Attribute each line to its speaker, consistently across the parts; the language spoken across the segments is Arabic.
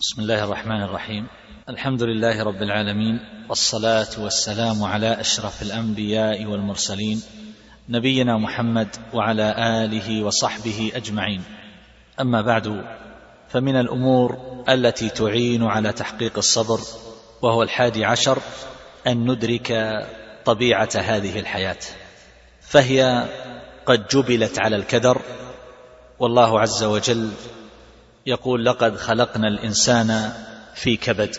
Speaker 1: بسم الله الرحمن الرحيم. الحمد لله رب العالمين والصلاة والسلام على أشرف الأنبياء والمرسلين نبينا محمد وعلى آله وصحبه أجمعين. أما بعد فمن الأمور التي تعين على تحقيق الصبر وهو الحادي عشر أن ندرك طبيعة هذه الحياة. فهي قد جبلت على الكدر والله عز وجل يقول لقد خلقنا الإنسان في كبد.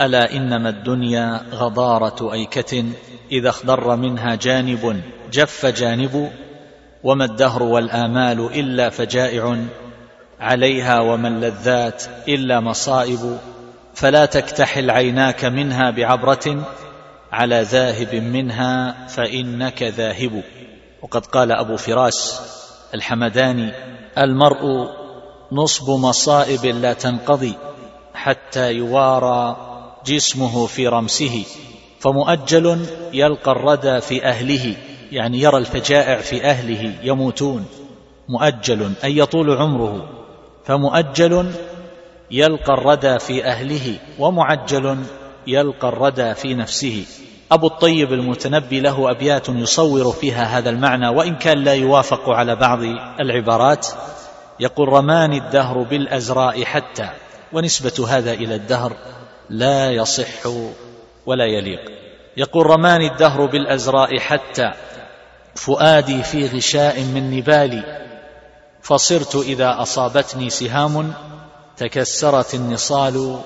Speaker 1: ألا إنما الدنيا غضارة أيكة إذا اخضر منها جانب جف جانب وما الدهر والآمال إلا فجائع عليها وما اللذات إلا مصائب. فلا تكتحل عيناك منها بعبرة على ذاهب منها فإنك ذاهب. وقد قال أبو فراس الحمداني المرء نصب مصائب لا تنقضي حتى يوارى جسمه في رمسه فمؤجل يلقى الردى في أهله يعني يرى الفجائع في أهله يموتون. مؤجل أي يطول عمره. فمؤجل يلقى الردى في أهله ومعجل يلقى الردى في نفسه. أبو الطيب المتنبي له أبيات يصور فيها هذا المعنى وإن كان لا يوافق على بعض العبارات. يقول رماني الدهر بالأزراء حتى ونسبة هذا إلى الدهر لا يصح ولا يليق. يقول رماني الدهر بالأزراء حتى فؤادي في غشاء من نبالي فصرت إذا أصابتني سهام تكسرت النصال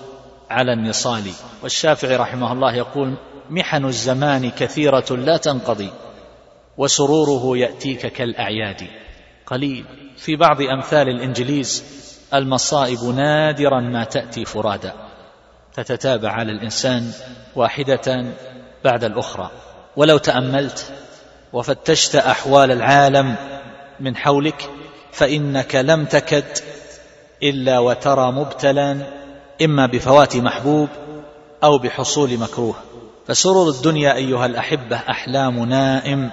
Speaker 1: على النصال. والشافعي رحمه الله يقول محن الزمان كثيرة لا تنقضي وسروره يأتيك كالأعياد. قليل. في بعض أمثال الإنجليز المصائب نادرا ما تأتي فرادا. تتتابع على الإنسان واحدة بعد الأخرى. ولو تأملت وفتشت أحوال العالم من حولك فإنك لم تكد إلا وترى مبتلا إما بفوات محبوب أو بحصول مكروه. فسرور الدنيا أيها الأحبة أحلام نائم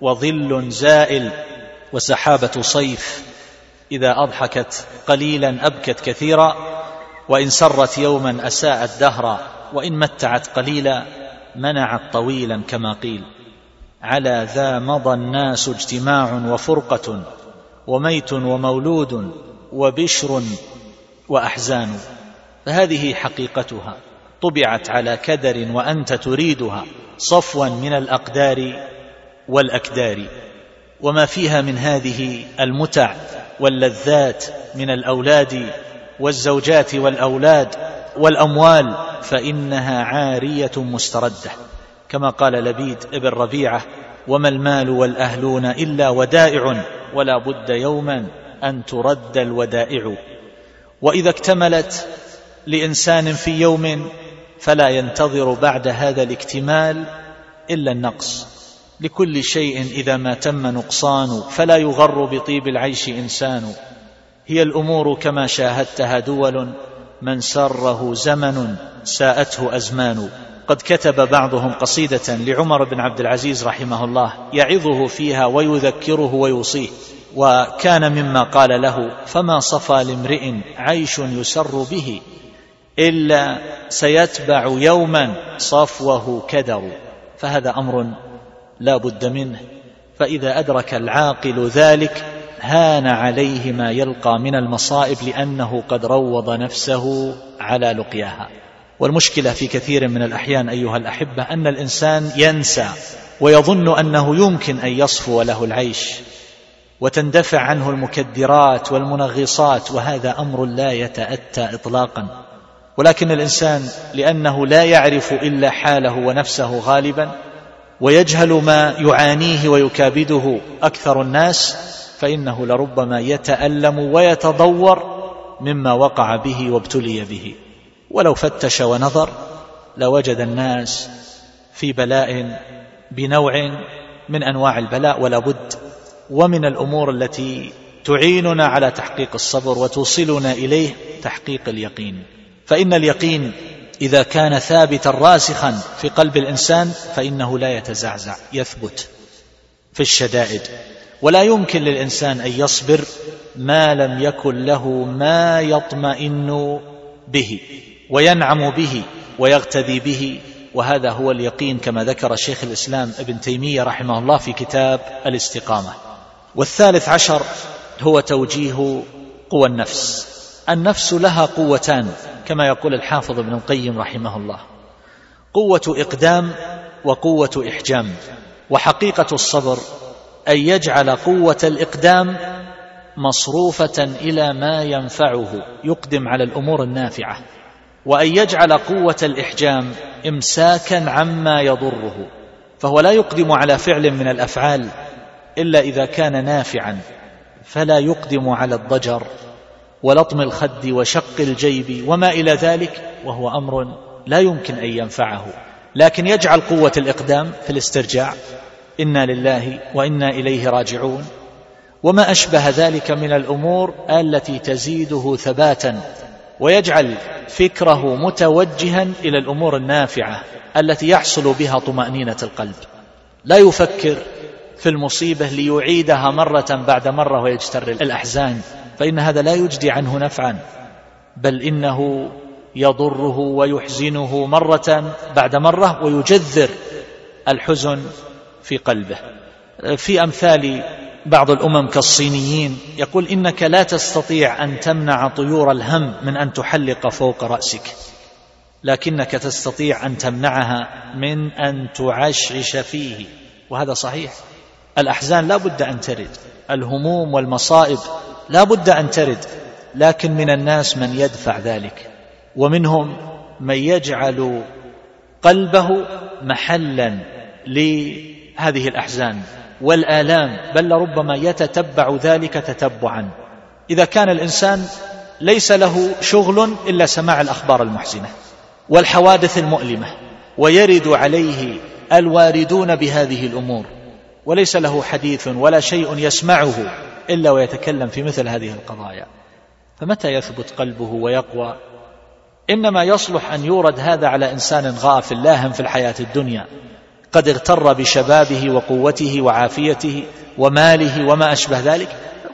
Speaker 1: وظل زائل. وسحابة صيف إذا أضحكت قليلا أبكت كثيرا وإن سرت يوما أساءت دهرا وإن متعت قليلا منعت طويلا كما قيل. على ذا مضى الناس اجتماع وفرقة وميت ومولود وبشر وأحزان. فهذه حقيقتها. طبعت على كدر وأنت تريدها صفوا من الأقدار والأكدار. وما فيها من هذه المتع واللذات من الأولاد والزوجات والأولاد والأموال فإنها عارية مستردة. كما قال لبيد ابن ربيعة وما المال والأهلون إلا ودائع ولا بد يوما أن ترد الودائع. وإذا اكتملت لإنسان في يوم فلا ينتظر بعد هذا الاكتمال إلا النقص. لكل شيء إذا ما تم نقصان فلا يغر بطيب العيش إنسان. هي الأمور كما شاهدتها دول من سره زمن ساءته أزمان. قد كتب بعضهم قصيدة لعمر بن عبد العزيز رحمه الله يعظه فيها ويذكره ويوصيه. وكان مما قال له فما صفى لامرئ عيش يسر به؟ إلا سيتبع يوما صفوه كدر. فهذا أمر لا بد منه. فإذا أدرك العاقل ذلك هان عليه ما يلقى من المصائب لأنه قد روض نفسه على لقياها. والمشكلة في كثير من الأحيان أيها الأحبة أن الإنسان ينسى ويظن أنه يمكن أن يصفو له العيش وتندفع عنه المكدرات والمنغصات وهذا أمر لا يتأتى اطلاقا. ولكن الإنسان لأنه لا يعرف إلا حاله ونفسه غالبا ويجهل ما يعانيه ويكابده أكثر الناس فإنه لربما يتألم ويتضور مما وقع به وابتلي به. ولو فتش ونظر لوجد الناس في بلاء بنوع من أنواع البلاء ولا بد ومن الأمور التي تعيننا على تحقيق الصبر وتوصلنا إليه تحقيق اليقين. فإن اليقين إذا كان ثابتا راسخا في قلب الإنسان فإنه لا يتزعزع يثبت في الشدائد. ولا يمكن للإنسان أن يصبر ما لم يكن له ما يطمئن به وينعم به ويغتدي به. وهذا هو اليقين كما ذكر شيخ الإسلام ابن تيمية رحمه الله في كتاب الاستقامة. والثالث عشر هو توجيه قوى النفس. النفس لها قوتان. كما يقول الحافظ ابن القيم رحمه الله. قوة إقدام وقوة إحجام. وحقيقة الصبر أن يجعل قوة الإقدام مصروفة إلى ما ينفعه يقدم على الأمور النافعة. وأن يجعل قوة الإحجام امساكا عما يضره. فهو لا يقدم على فعل من الأفعال إلا إذا كان نافعا فلا يقدم على الضجر. ولطم الخد وشق الجيب وما إلى ذلك وهو أمر لا يمكن أن ينفعه. لكن يجعل قوة الإقدام في الاسترجاع. إنا لله وإنا إليه راجعون. وما أشبه ذلك من الأمور التي تزيده ثباتا. ويجعل فكره متوجها إلى الأمور النافعة التي يحصل بها طمأنينة القلب. لا يفكر في المصيبة ليعيدها مرة بعد مرة ويجتر الأحزان. فإن هذا لا يجدي عنه نفعا بل إنه يضره ويحزنه مرة بعد مرة ويجذر الحزن في قلبه. في أمثال بعض الأمم كالصينيين يقول إنك لا تستطيع أن تمنع طيور الهم من أن تحلق فوق رأسك لكنك تستطيع أن تمنعها من أن تعشعش فيه. وهذا صحيح. الأحزان لا بد أن ترد. الهموم والمصائب لا بد أن ترد لكن من الناس من يدفع ذلك. ومنهم من يجعل قلبه محلا لهذه الأحزان والآلام بل لربما يتتبع ذلك تتبعا. إذا كان الإنسان ليس له شغل إلا سماع الأخبار المحزنة والحوادث المؤلمة ويرد عليه الواردون بهذه الأمور وليس له حديث ولا شيء يسمعه. إلا ويتكلم في مثل هذه القضايا. فمتى يثبت قلبه ويقوى؟ إنما يصلح أن يورد هذا على إنسان غافل لاهم في الحياة الدنيا. قد اغتر بشبابه وقوته وعافيته وماله وما أشبه ذلك.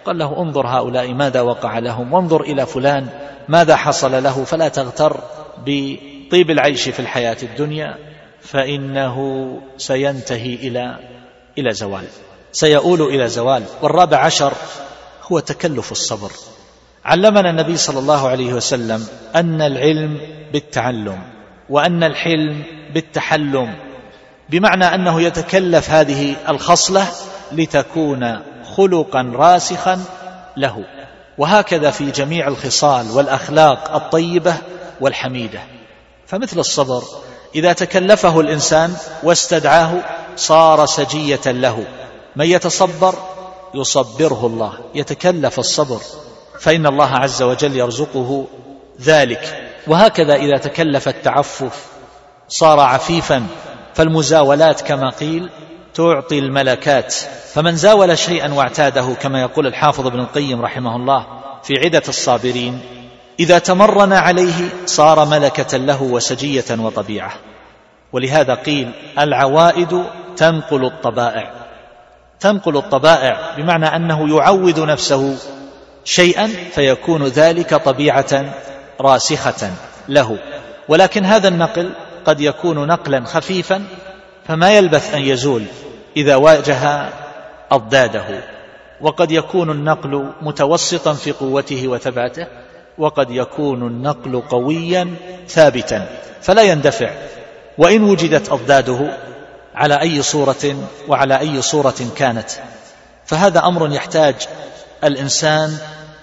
Speaker 1: قال له انظر هؤلاء ماذا وقع لهم. وانظر إلى فلان. ماذا حصل له؟ فلا تغتر بطيب العيش في الحياة الدنيا. فإنه سينتهي إلى إلى زوال. سيؤول إلى زوال. والرابع عشر هو تكلف الصبر. علمنا النبي صلى الله عليه وسلم أن العلم بالتعلم وأن الحلم بالتحلم بمعنى أنه يتكلف هذه الخصلة لتكون خلقا راسخا له. وهكذا في جميع الخصال والأخلاق الطيبة والحميدة. فمثل الصبر إذا تكلفه الإنسان واستدعاه صار سجية له. من يتصبر يصبره الله يتكلف الصبر فإن الله عز وجل يرزقه ذلك. وهكذا إذا تكلف التعفف صار عفيفا فالمزاولات كما قيل تعطي الملكات. فمن زاول شيئا واعتاده كما يقول الحافظ ابن القيم رحمه الله في عدة الصابرين إذا تمرن عليه صار ملكة له وسجية وطبيعة. ولهذا قيل العوائد تنقل الطبائع. تنقل الطبائع بمعنى أنه يعود نفسه شيئا فيكون ذلك طبيعة راسخة له. ولكن هذا النقل قد يكون نقلا خفيفا فما يلبث أن يزول إذا واجه أضداده. وقد يكون النقل متوسطا في قوته وثباته وقد يكون النقل قويا ثابتا فلا يندفع. وإن وجدت أضداده على أي صورة وعلى أي صورة كانت. فهذا أمر يحتاج الإنسان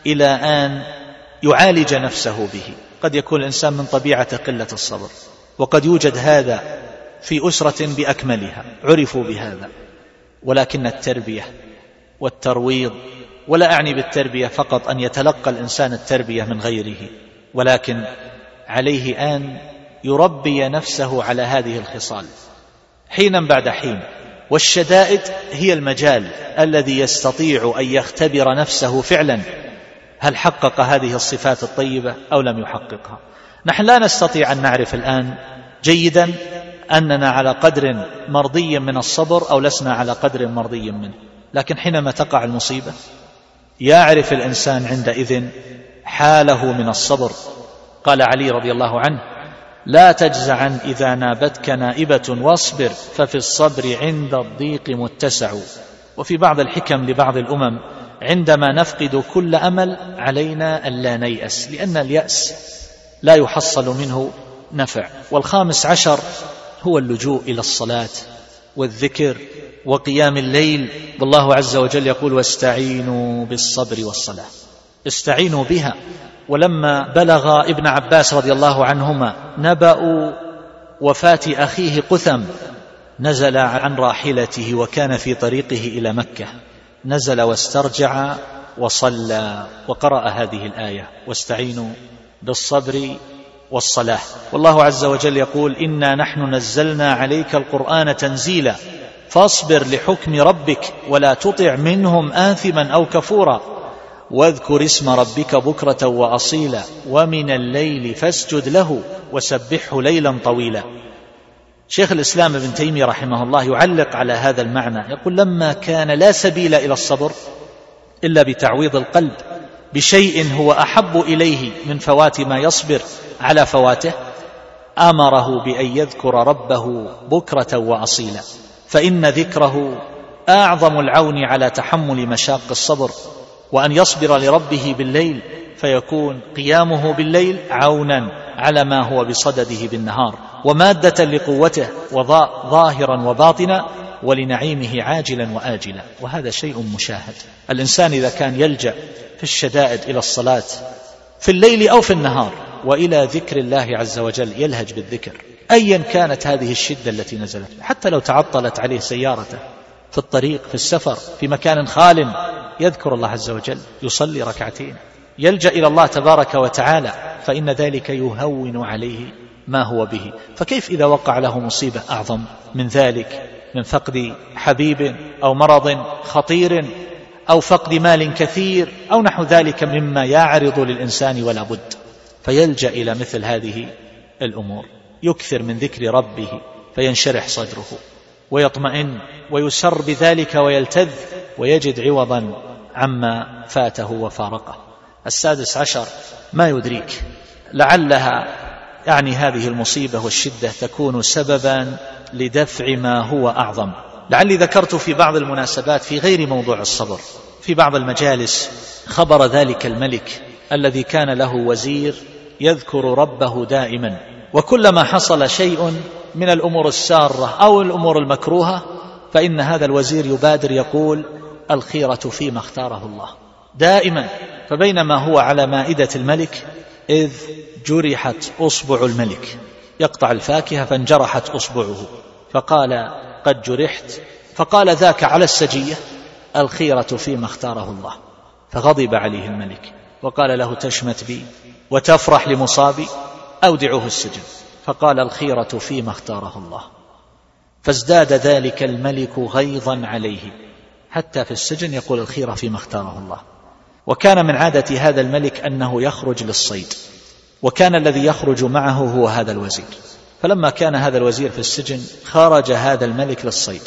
Speaker 1: إلى أن يعالج نفسه به. قد يكون الإنسان من طبيعة قلة الصبر وقد يوجد هذا في أسرة بأكملها عرفوا بهذا. ولكن التربية والترويض ولا أعني بالتربية فقط أن يتلقى الإنسان التربية من غيره ولكن عليه أن يربي نفسه على هذه الخصال. حينا بعد حين. والشدائد هي المجال الذي يستطيع أن يختبر نفسه فعلا. هل حقق هذه الصفات الطيبة أو لم يحققها؟ نحن لا نستطيع أن نعرف الآن جيدا أننا على قدر مرضي من الصبر أو لسنا على قدر مرضي منه. لكن حينما تقع المصيبة يعرف الإنسان عندئذ حاله من الصبر. قال علي رضي الله عنه لا تجزعا إذا نابتك نائبة واصبر ففي الصبر عند الضيق متسع. وفي بعض الحكم لبعض الأمم عندما نفقد كل أمل علينا ألا نيأس لأن اليأس لا يحصل منه نفع. والخامس عشر هو اللجوء إلى الصلاة والذكر وقيام الليل. والله عز وجل يقول واستعينوا بالصبر والصلاة. استعينوا بها. ولما بلغ ابن عباس رضي الله عنهما نبأ وفاة أخيه قثم نزل عن راحلته وكان في طريقه إلى مكة. نزل واسترجع وصلى وقرأ هذه الآية. واستعينوا بالصبر والصلاة. والله عز وجل يقول إنا نحن نزلنا عليك القرآن تنزيلا فاصبر لحكم ربك ولا تطع منهم آثما أو كفورا. واذكر اسم ربك بكرة وأصيلا ومن الليل فاسجد له وسبحه ليلا طويلا. شيخ الإسلام ابن تيمية رحمه الله يعلق على هذا المعنى. يقول لما كان لا سبيل إلى الصبر إلا بتعويض القلب بشيء هو أحب إليه من فوات ما يصبر على فواته آمره بأن يذكر ربه بكرة وأصيلا. فإن ذكره أعظم العون على تحمل مشاق الصبر. وأن يصبر لربه بالليل فيكون قيامه بالليل عونا على ما هو بصدده بالنهار ومادة لقوته وظاهرا وباطنا ولنعيمه عاجلا وآجلا. وهذا شيء مشاهد. الإنسان إذا كان يلجأ في الشدائد إلى الصلاة في الليل أو في النهار وإلى ذكر الله عز وجل يلهج بالذكر. ايا كانت هذه الشدة التي نزلت حتى لو تعطلت عليه سيارته. في الطريق في السفر في مكان خال يذكر الله عز وجل يصلي ركعتين. يلجأ إلى الله تبارك وتعالى فإن ذلك يهون عليه ما هو به. فكيف إذا وقع له مصيبة أعظم من ذلك؟ من فقد حبيب أو مرض خطير أو فقد مال كثير أو نحو ذلك مما يعرض للإنسان ولا بد. فيلجأ إلى مثل هذه الأمور. يكثر من ذكر ربه فينشرح صدره. ويطمئن ويسر بذلك ويلتذ ويجد عوضا عما فاته وفارقه. السادس عشر ما يدريك لعلها يعني هذه المصيبة والشدة تكون سببا لدفع ما هو أعظم. لعلي ذكرت في بعض المناسبات في غير موضوع الصبر في بعض المجالس خبر ذلك الملك الذي كان له وزير يذكر ربه دائما وكلما حصل شيء من الأمور السارة أو الأمور المكروهة فإن هذا الوزير يبادر يقول الخيرة فيما اختاره الله. دائما فبينما هو على مائدة الملك إذ جرحت أصبع الملك. يقطع الفاكهة فانجرحت أصبعه. فقال قد جرحت؟ فقال ذاك على السجية الخيرة فيما اختاره الله. فغضب عليه الملك وقال له تشمت بي وتفرح لمصابي أودعه السجن. فقال الخيرة فيما اختاره الله. فازداد ذلك الملك غيظا عليه. حتى في السجن يقول الخيرة فيما اختاره الله. وكان من عادة هذا الملك أنه يخرج للصيد. وكان الذي يخرج معه هو هذا الوزير. فلما كان هذا الوزير في السجن خرج هذا الملك للصيد.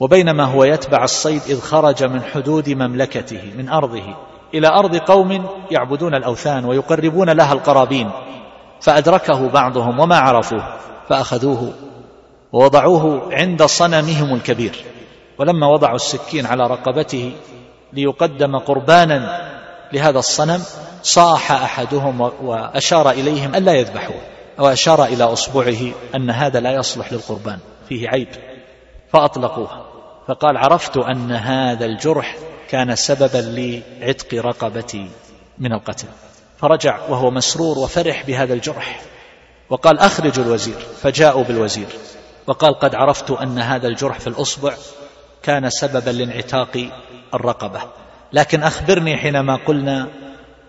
Speaker 1: وبينما هو يتبع الصيد إذ خرج من حدود مملكته من أرضه إلى أرض قوم يعبدون الأوثان ويقربون لها القرابين. فأدركه بعضهم وما عرفوه فأخذوه ووضعوه عند صنمهم الكبير ولما وضعوا السكين على رقبته ليقدم قربانا لهذا الصنم صاح أحدهم وأشار إليهم ألا يذبحوه وأشار إلى أصبعه أن هذا لا يصلح للقربان فيه عيب فأطلقوه فقال عرفت أن هذا الجرح كان سببا لعتق رقبتي من القتل. فرجع وهو مسرور وفرح بهذا الجرح. وقال اخرجوا الوزير فجاءوا بالوزير. وقال قد عرفت أن هذا الجرح في الأصبع كان سببا لانعتاق الرقبة. لكن أخبرني حينما قلنا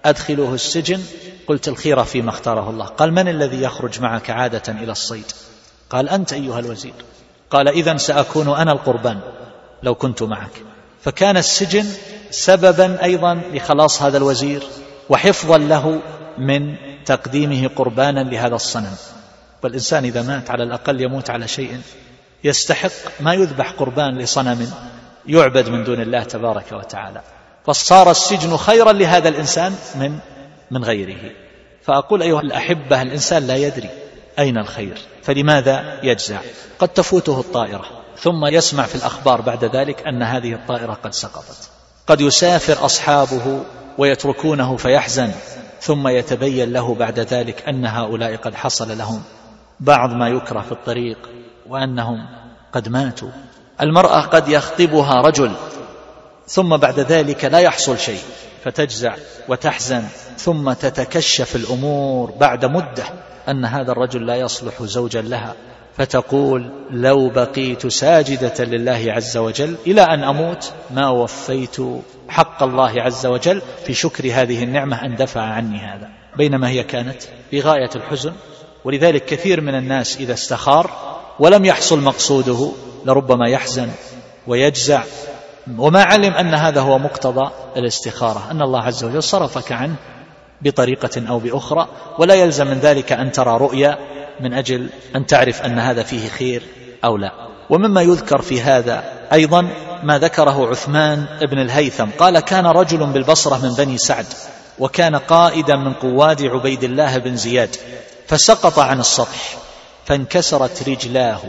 Speaker 1: أدخلوه السجن قلت الخيره فيما اختاره الله. قال من الذي يخرج معك عادة إلى الصيد؟ قال أنت أيها الوزير. قال اذا سأكون أنا القربان لو كنت معك. فكان السجن سببا أيضا لخلاص هذا الوزير وحفظا له من تقديمه قربانا لهذا الصنم. والإنسان إذا مات على الأقل يموت على شيء يستحق ما يذبح قربان لصنم يعبد من دون الله تبارك وتعالى. فصار السجن خيرا لهذا الإنسان من من غيره. فأقول أيها الأحبة الإنسان لا يدري أين الخير فلماذا يجزع؟ قد تفوته الطائرة ثم يسمع في الأخبار بعد ذلك أن هذه الطائرة قد سقطت. قد يسافر أصحابه ويتركونه فيحزن ثم يتبين له بعد ذلك أن هؤلاء قد حصل لهم بعض ما يكره في الطريق وأنهم قد ماتوا. المرأة قد يخطبها رجل ثم بعد ذلك لا يحصل شيء فتجزع وتحزن ثم تتكشف الأمور بعد مدة أن هذا الرجل لا يصلح زوجا لها. فتقول لو بقيت ساجدة لله عز وجل إلى أن أموت ما وفيت حق الله عز وجل في شكر هذه النعمة أن دفع عني هذا. بينما هي كانت في غاية الحزن ولذلك كثير من الناس إذا استخار ولم يحصل مقصوده لربما يحزن ويجزع. وما علم أن هذا هو مقتضى الاستخارة أن الله عز وجل صرفك عنه بطريقة أو بأخرى ولا يلزم من ذلك أن ترى رؤيا من أجل أن تعرف أن هذا فيه خير أو لا. ومما يذكر في هذا أيضا ما ذكره عثمان بن الهيثم. قال كان رجل بالبصرة من بني سعد وكان قائدا من قواد عبيد الله بن زياد فسقط عن السطح فانكسرت رجلاه.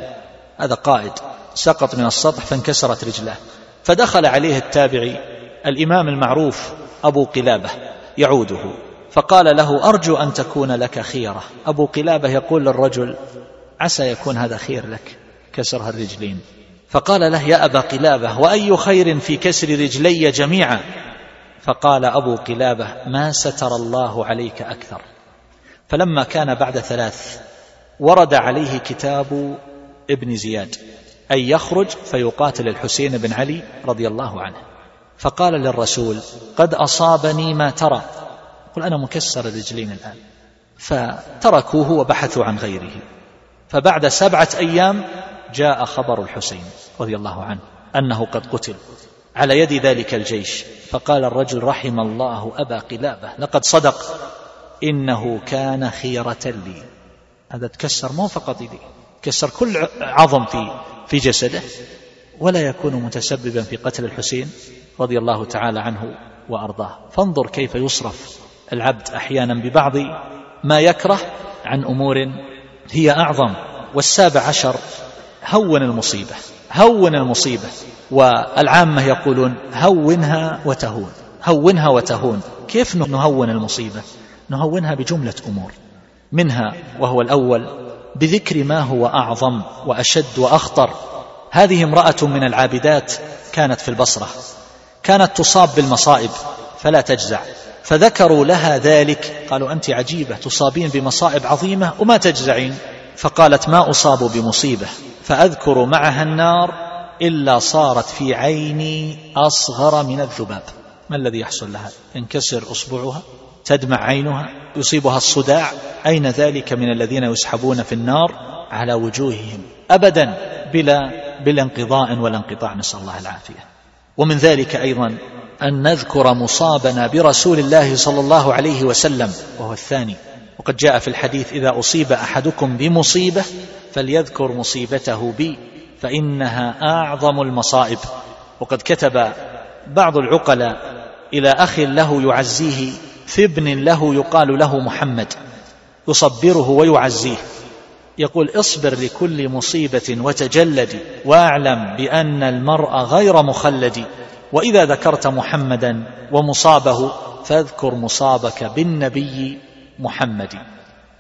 Speaker 1: هذا قائد سقط من السطح فانكسرت رجلاه. فدخل عليه التابعي الإمام المعروف أبو قلابة يعوده. فقال له أرجو أن تكون لك خيرة. أبو قلابة يقول للرجل عسى يكون هذا خير لك كسرها الرجلين. فقال له يا أبا قلابة وأي خير في كسر رجلي جميعا؟ فقال أبو قلابة ما ستر الله عليك أكثر. فلما كان بعد ثلاث ورد عليه كتاب ابن زياد أن يخرج فيقاتل الحسين بن علي رضي الله عنه. فقال للرسول قد أصابني ما ترى. قل أنا مكسر الرجلين الآن. فتركوه وبحثوا عن غيره. فبعد سبعة أيام جاء خبر الحسين رضي الله عنه أنه قد قتل على يد ذلك الجيش فقال الرجل رحم الله أبا قلابة لقد صدق إنه كان خيرة لي. هذا تكسر مو فقط يدي كسر كل عظم في في جسده ولا يكون متسببا في قتل الحسين رضي الله تعالى عنه وأرضاه. فانظر كيف يصرف العبد أحيانا ببعض ما يكره عن أمور هي أعظم والسابع عشر هون المصيبة هون المصيبة. والعامة يقولون هونها وتهون هونها وتهون. كيف نهون المصيبة؟ نهونها بجملة أمور. منها وهو الأول بذكر ما هو أعظم وأشد وأخطر. هذه امرأة من العابدات كانت في البصرة. كانت تصاب بالمصائب فلا تجزع. فذكروا لها ذلك قالوا أنت عجيبة تصابين بمصائب عظيمة وما تجزعين. فقالت ما أصاب بمصيبة؟ فأذكر معها النار إلا صارت في عيني أصغر من الذباب. ما الذي يحصل لها؟ ينكسر أصبعها تدمع عينها يصيبها الصداع. أين ذلك من الذين يسحبون في النار؟ على وجوههم. ابدا بلا بلا انقضاء ولا انقطاع. نسأل الله العافية. ومن ذلك أيضا أن نذكر مصابنا برسول الله صلى الله عليه وسلم وهو الثاني. وقد جاء في الحديث إذا أصيب أحدكم بمصيبة فليذكر مصيبته بي فإنها أعظم المصائب. وقد كتب بعض العقلاء إلى أخ له يعزيه في ابن له يقال له محمد يصبره ويعزيه يقول اصبر لكل مصيبة وتجلد واعلم بأن المرء غير مخلد وإذا ذكرت محمدا ومصابه فاذكر مصابك بالنبي محمد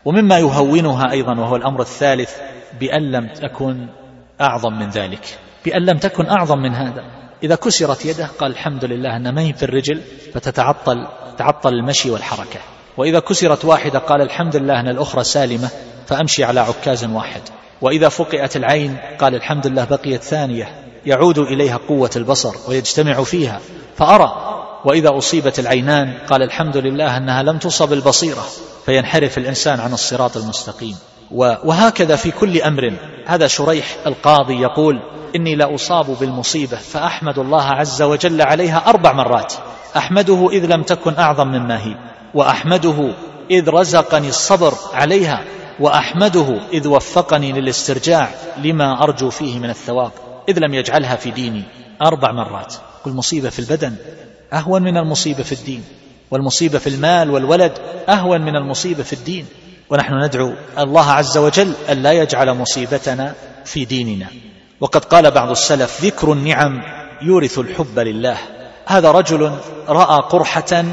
Speaker 1: ومما يهونها أيضا وهو الأمر الثالث بأن لم تكن أعظم من ذلك. بأن لم تكن أعظم من هذا. إذا كسرت يده قال الحمد لله ان ما في الرجل فتتعطل تعطل المشي والحركة. وإذا كسرت واحدة قال الحمد لله أن الأخرى سالمة فأمشي على عكاز واحد. وإذا فقئت العين قال الحمد لله بقيت ثانية. يعود إليها قوة البصر ويجتمع فيها. فأرى وإذا أصيبت العينان قال الحمد لله أنها لم تصب البصيرة فينحرف الإنسان عن الصراط المستقيم. وهكذا في كل أمر. هذا شريح القاضي يقول إني لاصاب بالمصيبة فأحمد الله عز وجل عليها أربع مرات. أحمده إذ لم تكن أعظم مما هي وأحمده إذ رزقني الصبر عليها وأحمده إذ وفقني للاسترجاع لما أرجو فيه من الثواب إذ لم يجعلها في ديني. أربع مرات. كل مصيبة في البدن. أهون من المصيبة في الدين والمصيبة في المال والولد أهون من المصيبة في الدين. ونحن ندعو الله عز وجل أن لا يجعل مصيبتنا في ديننا. وقد قال بعض السلف ذكر النعم يورث الحب لله. هذا رجل رأى قرحة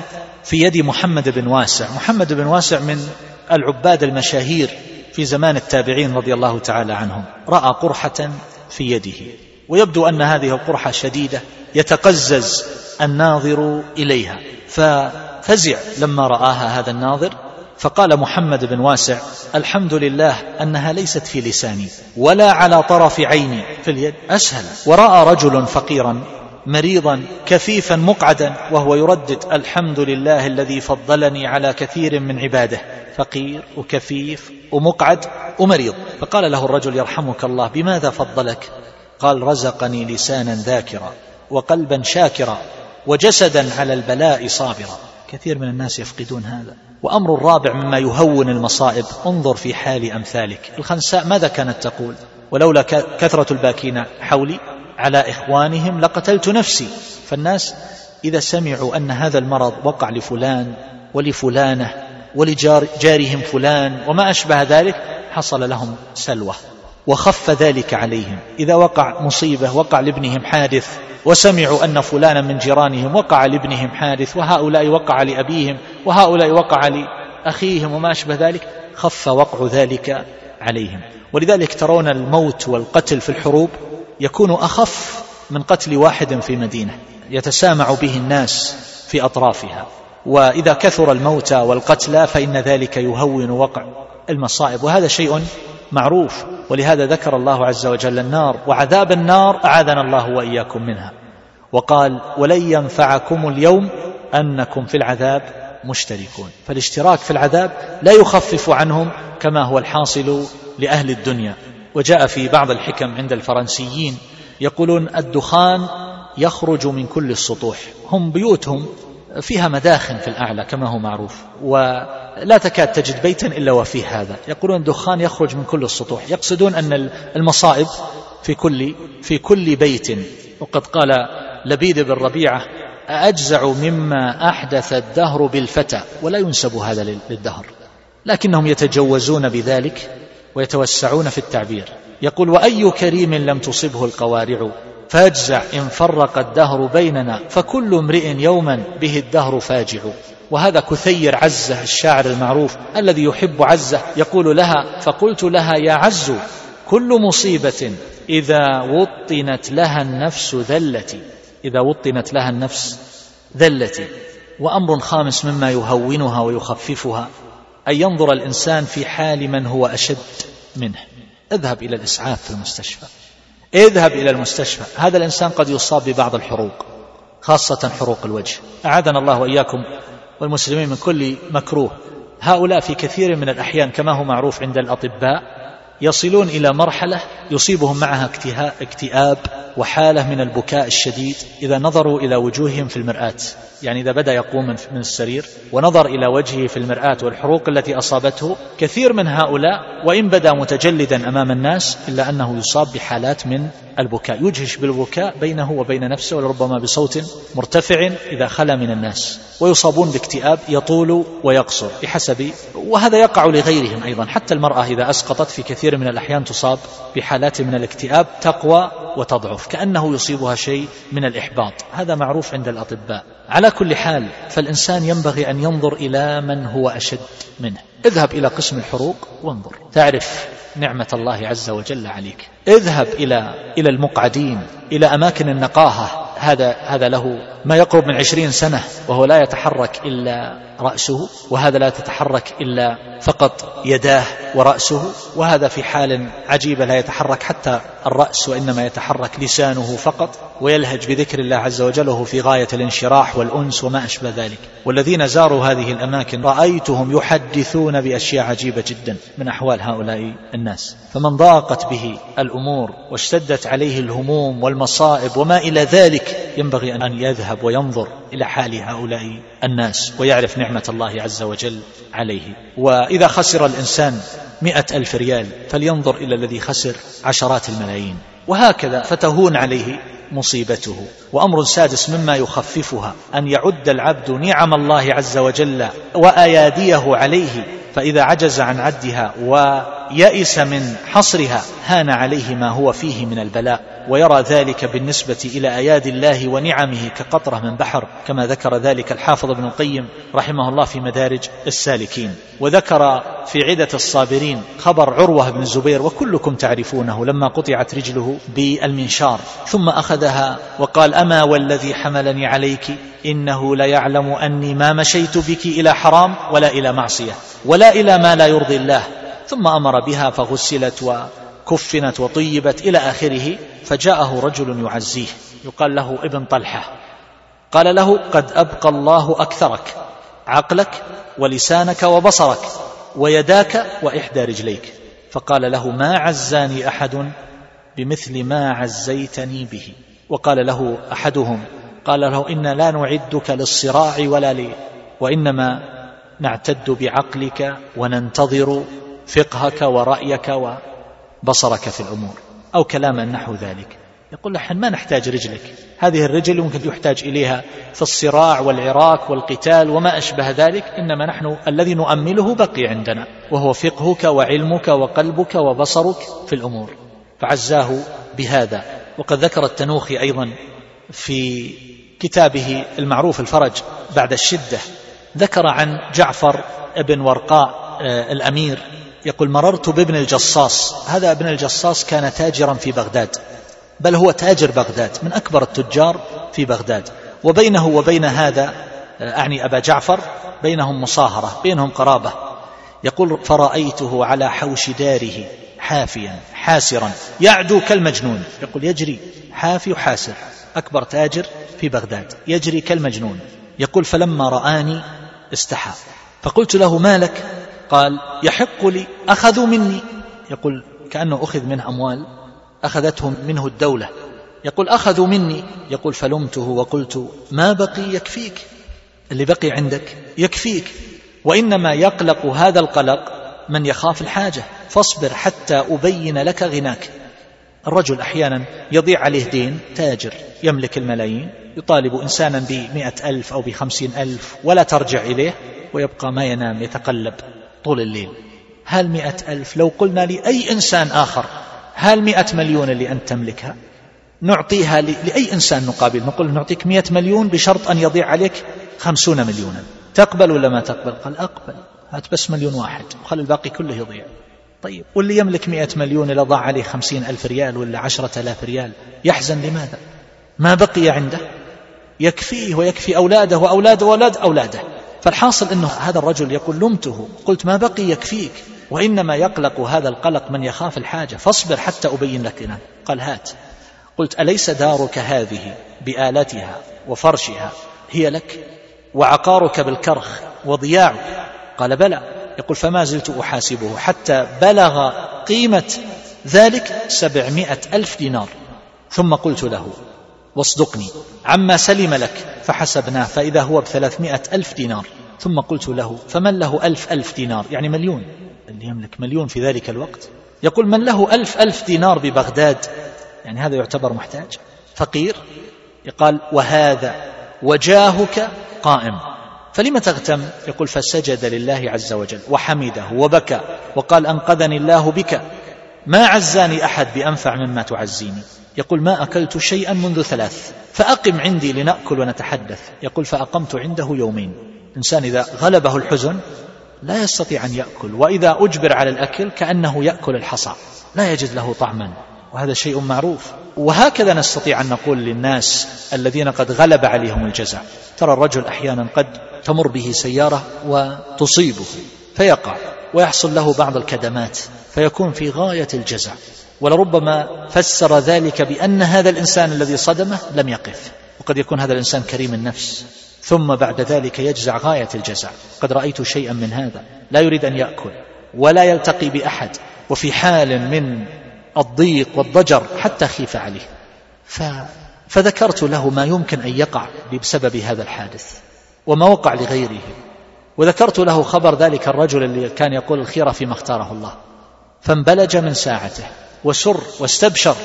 Speaker 1: في يد محمد بن واسع. محمد بن واسع من العباد المشاهير في زمان التابعين رضي الله تعالى عنهم. رأى قرحة في يده. ويبدو أن هذه القرحة شديدة يتقزز الناظر إليها. ففزع لما رآها هذا الناظر فقال محمد بن واسع الحمد لله أنها ليست في لساني ولا على طرف عيني في اليد. أسهل. ورأى رجل فقيرا مريضا كفيفا مقعدا وهو يردد الحمد لله الذي فضلني على كثير من عباده. فقير وكفيف ومقعد ومريض. فقال له الرجل يرحمك الله بماذا فضلك؟ قال رزقني لسانا ذاكرا وقلبا شاكرا. وجسدا على البلاء صابرا. كثير من الناس يفقدون هذا. وأمر الرابع مما يهون المصائب. انظر في حال أمثالك. الخنساء ماذا كانت تقول؟ ولولا كثرة الباكين حولي على إخوانهم لقتلت نفسي. فالناس إذا سمعوا أن هذا المرض وقع لفلان ولفلانة ولجارهم فلان وما أشبه ذلك حصل لهم سلوى. وخف ذلك عليهم. إذا وقع مصيبة وقع لابنهم حادث وسمعوا أن فلانا من جيرانهم وقع لابنهم حادث وهؤلاء وقع لأبيهم وهؤلاء وقع لأخيهم وما أشبه ذلك خف وقع ذلك عليهم. ولذلك ترون الموت والقتل في الحروب يكون أخف من قتل واحد في مدينة يتسامع به الناس في أطرافها. وإذا كثر الموتى والقتلى فإن ذلك يهون وقع المصائب. وهذا شيء معروف ولهذا ذكر الله عز وجل النار وعذاب النار أعاذنا الله وإياكم منها. وقال ولن ينفعكم اليوم أنكم في العذاب مشتركون. فالاشتراك في العذاب لا يخفف عنهم كما هو الحاصل لأهل الدنيا. وجاء في بعض الحكم عند الفرنسيين يقولون الدخان يخرج من كل السطوح. هم بيوتهم فيها مداخن في الأعلى كما هو معروف ولا تكاد تجد بيتا إلا وفيه هذا. يقولون الدخان يخرج من كل السطوح. يقصدون أن المصائب في كل في كل بيت. وقد قال لبيد بن ربيعة أجزع مما أحدث الدهر بالفتى. ولا ينسب هذا للدهر. لكنهم يتجوزون بذلك ويتوسعون في التعبير. يقول وأي كريم لم تصبه القوارع؟ فأجزع إن فرق الدهر بيننا. فكل امرئ يوما به الدهر فاجع. وهذا كثير عزة الشاعر المعروف الذي يحب عزة يقول لها فقلت لها يا عز كل مصيبة إذا وطنت لها النفس ذلتي. إذا وطنت لها النفس ذلتي. وأمر خامس مما يهونها ويخففها أن ينظر الإنسان في حال من هو أشد منه. اذهب إلى الإسعاف في المستشفى. اذهب إلى المستشفى. هذا الإنسان قد يصاب ببعض الحروق خاصة حروق الوجه. أعاذنا الله وإياكم والمسلمين من كل مكروه. هؤلاء في كثير من الأحيان كما هو معروف عند الأطباء يصلون إلى مرحلة يصيبهم معها اكتئاب. وحالة من البكاء الشديد إذا نظروا إلى وجوههم في المرآة. يعني إذا بدأ يقوم من السرير ونظر إلى وجهه في المرآة والحروق التي أصابته كثير من هؤلاء وإن بدا متجلدا أمام الناس إلا أنه يصاب بحالات من البكاء. يجهش بالبكاء بينه وبين نفسه ولربما بصوت مرتفع إذا خلا من الناس. ويصابون باكتئاب يطول ويقصر بحسب وهذا يقع لغيرهم أيضا. حتى المرأة إذا أسقطت في كثير من الأحيان تصاب بحالات من الاكتئاب تقوى وتضعف. كأنه يصيبها شيء من الإحباط. هذا معروف عند الأطباء. على كل حال فالإنسان ينبغي أن ينظر إلى من هو أشد منه. اذهب إلى قسم الحروق وانظر. تعرف نعمة الله عز وجل عليك. اذهب إلى إلى المقعدين إلى أماكن النقاهة. هذا هذا له ما يقرب من عشرين سنة وهو لا يتحرك إلا رأسه وهذا لا تتحرك إلا فقط يداه ورأسه وهذا في حال عجيبة لا يتحرك حتى الرأس وإنما يتحرك لسانه فقط ويلهج بذكر الله عز وجل وهو في غاية الانشراح والأنس وما أشبه ذلك. والذين زاروا هذه الأماكن رأيتهم يحدثون بأشياء عجيبة جدا من أحوال هؤلاء الناس. فمن ضاقت به الأمور واشتدت عليه الهموم والمصائب وما إلى ذلك ينبغي أن يذهب وينظر. إلى حال هؤلاء الناس ويعرف نعمة الله عز وجل عليه. وإذا خسر الإنسان مئة ألف ريال فلينظر إلى الذي خسر عشرات الملايين. وهكذا فتهون عليه مصيبته. وأمر سادس مما يخففها أن يعد العبد نعم الله عز وجل وأياديه عليه. فإذا عجز عن عدها ويئس من حصرها. هان عليه ما هو فيه من البلاء ويرى ذلك بالنسبة إلى أياد الله ونعمه كقطرة من بحر كما ذكر ذلك الحافظ ابن القيم رحمه الله في مدارج السالكين. وذكر في عدة الصابرين خبر عروة بن الزبير وكلكم تعرفونه لما قطعت رجله بالمنشار. ثم أخذها وقال أما والذي حملني عليك؟ إنه ليعلم أني ما مشيت بك إلى حرام ولا إلى معصية ولا إلى ما لا يرضي الله. ثم أمر بها فغسلت وكفنت وطيبت إلى آخره فجاءه رجل يعزيه يقال له ابن طلحة. قال له قد أبقى الله أكثرك عقلك ولسانك وبصرك ويداك وإحدى رجليك. فقال له ما عزاني أحد بمثل ما عزيتني به. وقال له أحدهم قال له إنا لا نعدك للصراع ولا لي وإنما نعتد بعقلك وننتظر فقهك ورأيك وبصرك في الأمور أو كلاما نحو ذلك. يقول نحن ما نحتاج رجلك. هذه الرجل ممكن يحتاج إليها في الصراع والعراك والقتال وما أشبه ذلك إنما نحن الذي نؤمله بقي عندنا وهو فقهك وعلمك وقلبك وبصرك في الأمور. فعزاه بهذا. وقد ذكر التنوخي أيضا في كتابه المعروف الفرج بعد الشدة ذكر عن جعفر بن ورقاء آه، الأمير. يقول مررت بابن الجصاص. هذا ابن الجصاص كان تاجرا في بغداد. بل هو تاجر بغداد من أكبر التجار في بغداد. وبينه وبين هذا آه، أعني أبا جعفر بينهم مصاهرة بينهم قرابة. يقول فرأيته على حوش داره حافيا حاسرا يعدو كالمجنون. يقول يجري حافي وحاسر أكبر تاجر في بغداد يجري كالمجنون. يقول فلما رآني استحى. فقلت له ما لك؟ قال يحق لي أخذوا مني. يقول كأنه أخذ منه أموال أخذتهم منه الدولة. يقول أخذوا مني. يقول فلمته وقلت ما بقي يكفيك. اللي بقي عندك يكفيك. وإنما يقلق هذا القلق من يخاف الحاجة. فاصبر حتى أبين لك غناك. الرجل أحيانا يضيع عليه دين تاجر يملك الملايين يطالب إنسانا بمئة ألف أو بخمسين ألف ولا ترجع إليه ويبقى ما ينام يتقلب. طول الليل. هل مئة ألف؟ لو قلنا لأي إنسان آخر هل مئة مليون اللي أنت تملكها؟ نعطيها لأي إنسان نقابل؟ نقول نعطيك مئة مليون بشرط أن يضيع عليك خمسون مليونا. تقبل ولا ما تقبل؟ قال أقبل. هات بس مليون واحد وخلي الباقي كله يضيع. طيب واللي يملك مئة مليون إذا ضاع عليه خمسين ألف ريال ولا عشرة ألاف ريال يحزن لماذا؟ ما بقي عنده؟ يكفيه ويكفي أولاده وأولاد أولاد أولاده. فالحاصل أنه هذا الرجل يقول لمته قلت ما بقي يكفيك وإنما يقلق هذا القلق من يخاف الحاجة فاصبر حتى أبين لك لنا قال هات. قلت أليس دارك هذه بآلتها وفرشها هي لك وعقارك بالكرخ وضياعك؟ قال بلى. يقول فما زلت أحاسبه حتى بلغ قيمة ذلك سبعمائة ألف دينار. ثم قلت له واصدقني عما سلم لك فحسبناه فإذا هو بثلاثمائة ألف دينار. ثم قلت له فمن له ألف ألف دينار؟ يعني مليون. اللي يملك مليون في ذلك الوقت. يقول من له ألف ألف دينار ببغداد؟ يعني هذا يعتبر محتاج. فقير؟ يقال وهذا وجاهك قائم. فلم تغتم؟ يقول فسجد لله عز وجل وحمده وبكى. وقال أنقذني الله بك. ما عزاني أحد بأنفع مما تعزيني. يقول ما أكلت شيئا منذ ثلاث فأقم عندي لنأكل ونتحدث. يقول فأقمت عنده يومين. إنسان إذا غلبه الحزن لا يستطيع أن يأكل وإذا أجبر على الأكل كأنه يأكل الحصى لا يجد له طعما. وهذا شيء معروف. وهكذا نستطيع أن نقول للناس الذين قد غلب عليهم الجزع ترى الرجل أحيانا قد تمر به سيارة وتصيبه فيقع ويحصل له بعض الكدمات فيكون في غاية الجزع ولربما فسر ذلك بأن هذا الإنسان الذي صدمه لم يقف وقد يكون هذا الإنسان كريم النفس. ثم بعد ذلك يجزع غاية الجزع. قد رأيت شيئا من هذا. لا يريد أن يأكل ولا يلتقي بأحد وفي حال من الضيق والضجر حتى خيف عليه. ف... فذكرت له ما يمكن أن يقع بسبب هذا الحادث وما وقع لغيره. وذكرت له خبر ذلك الرجل اللي كان يقول الخيرة فيما اختاره الله. فانبلج من ساعته. وسر واستبشر.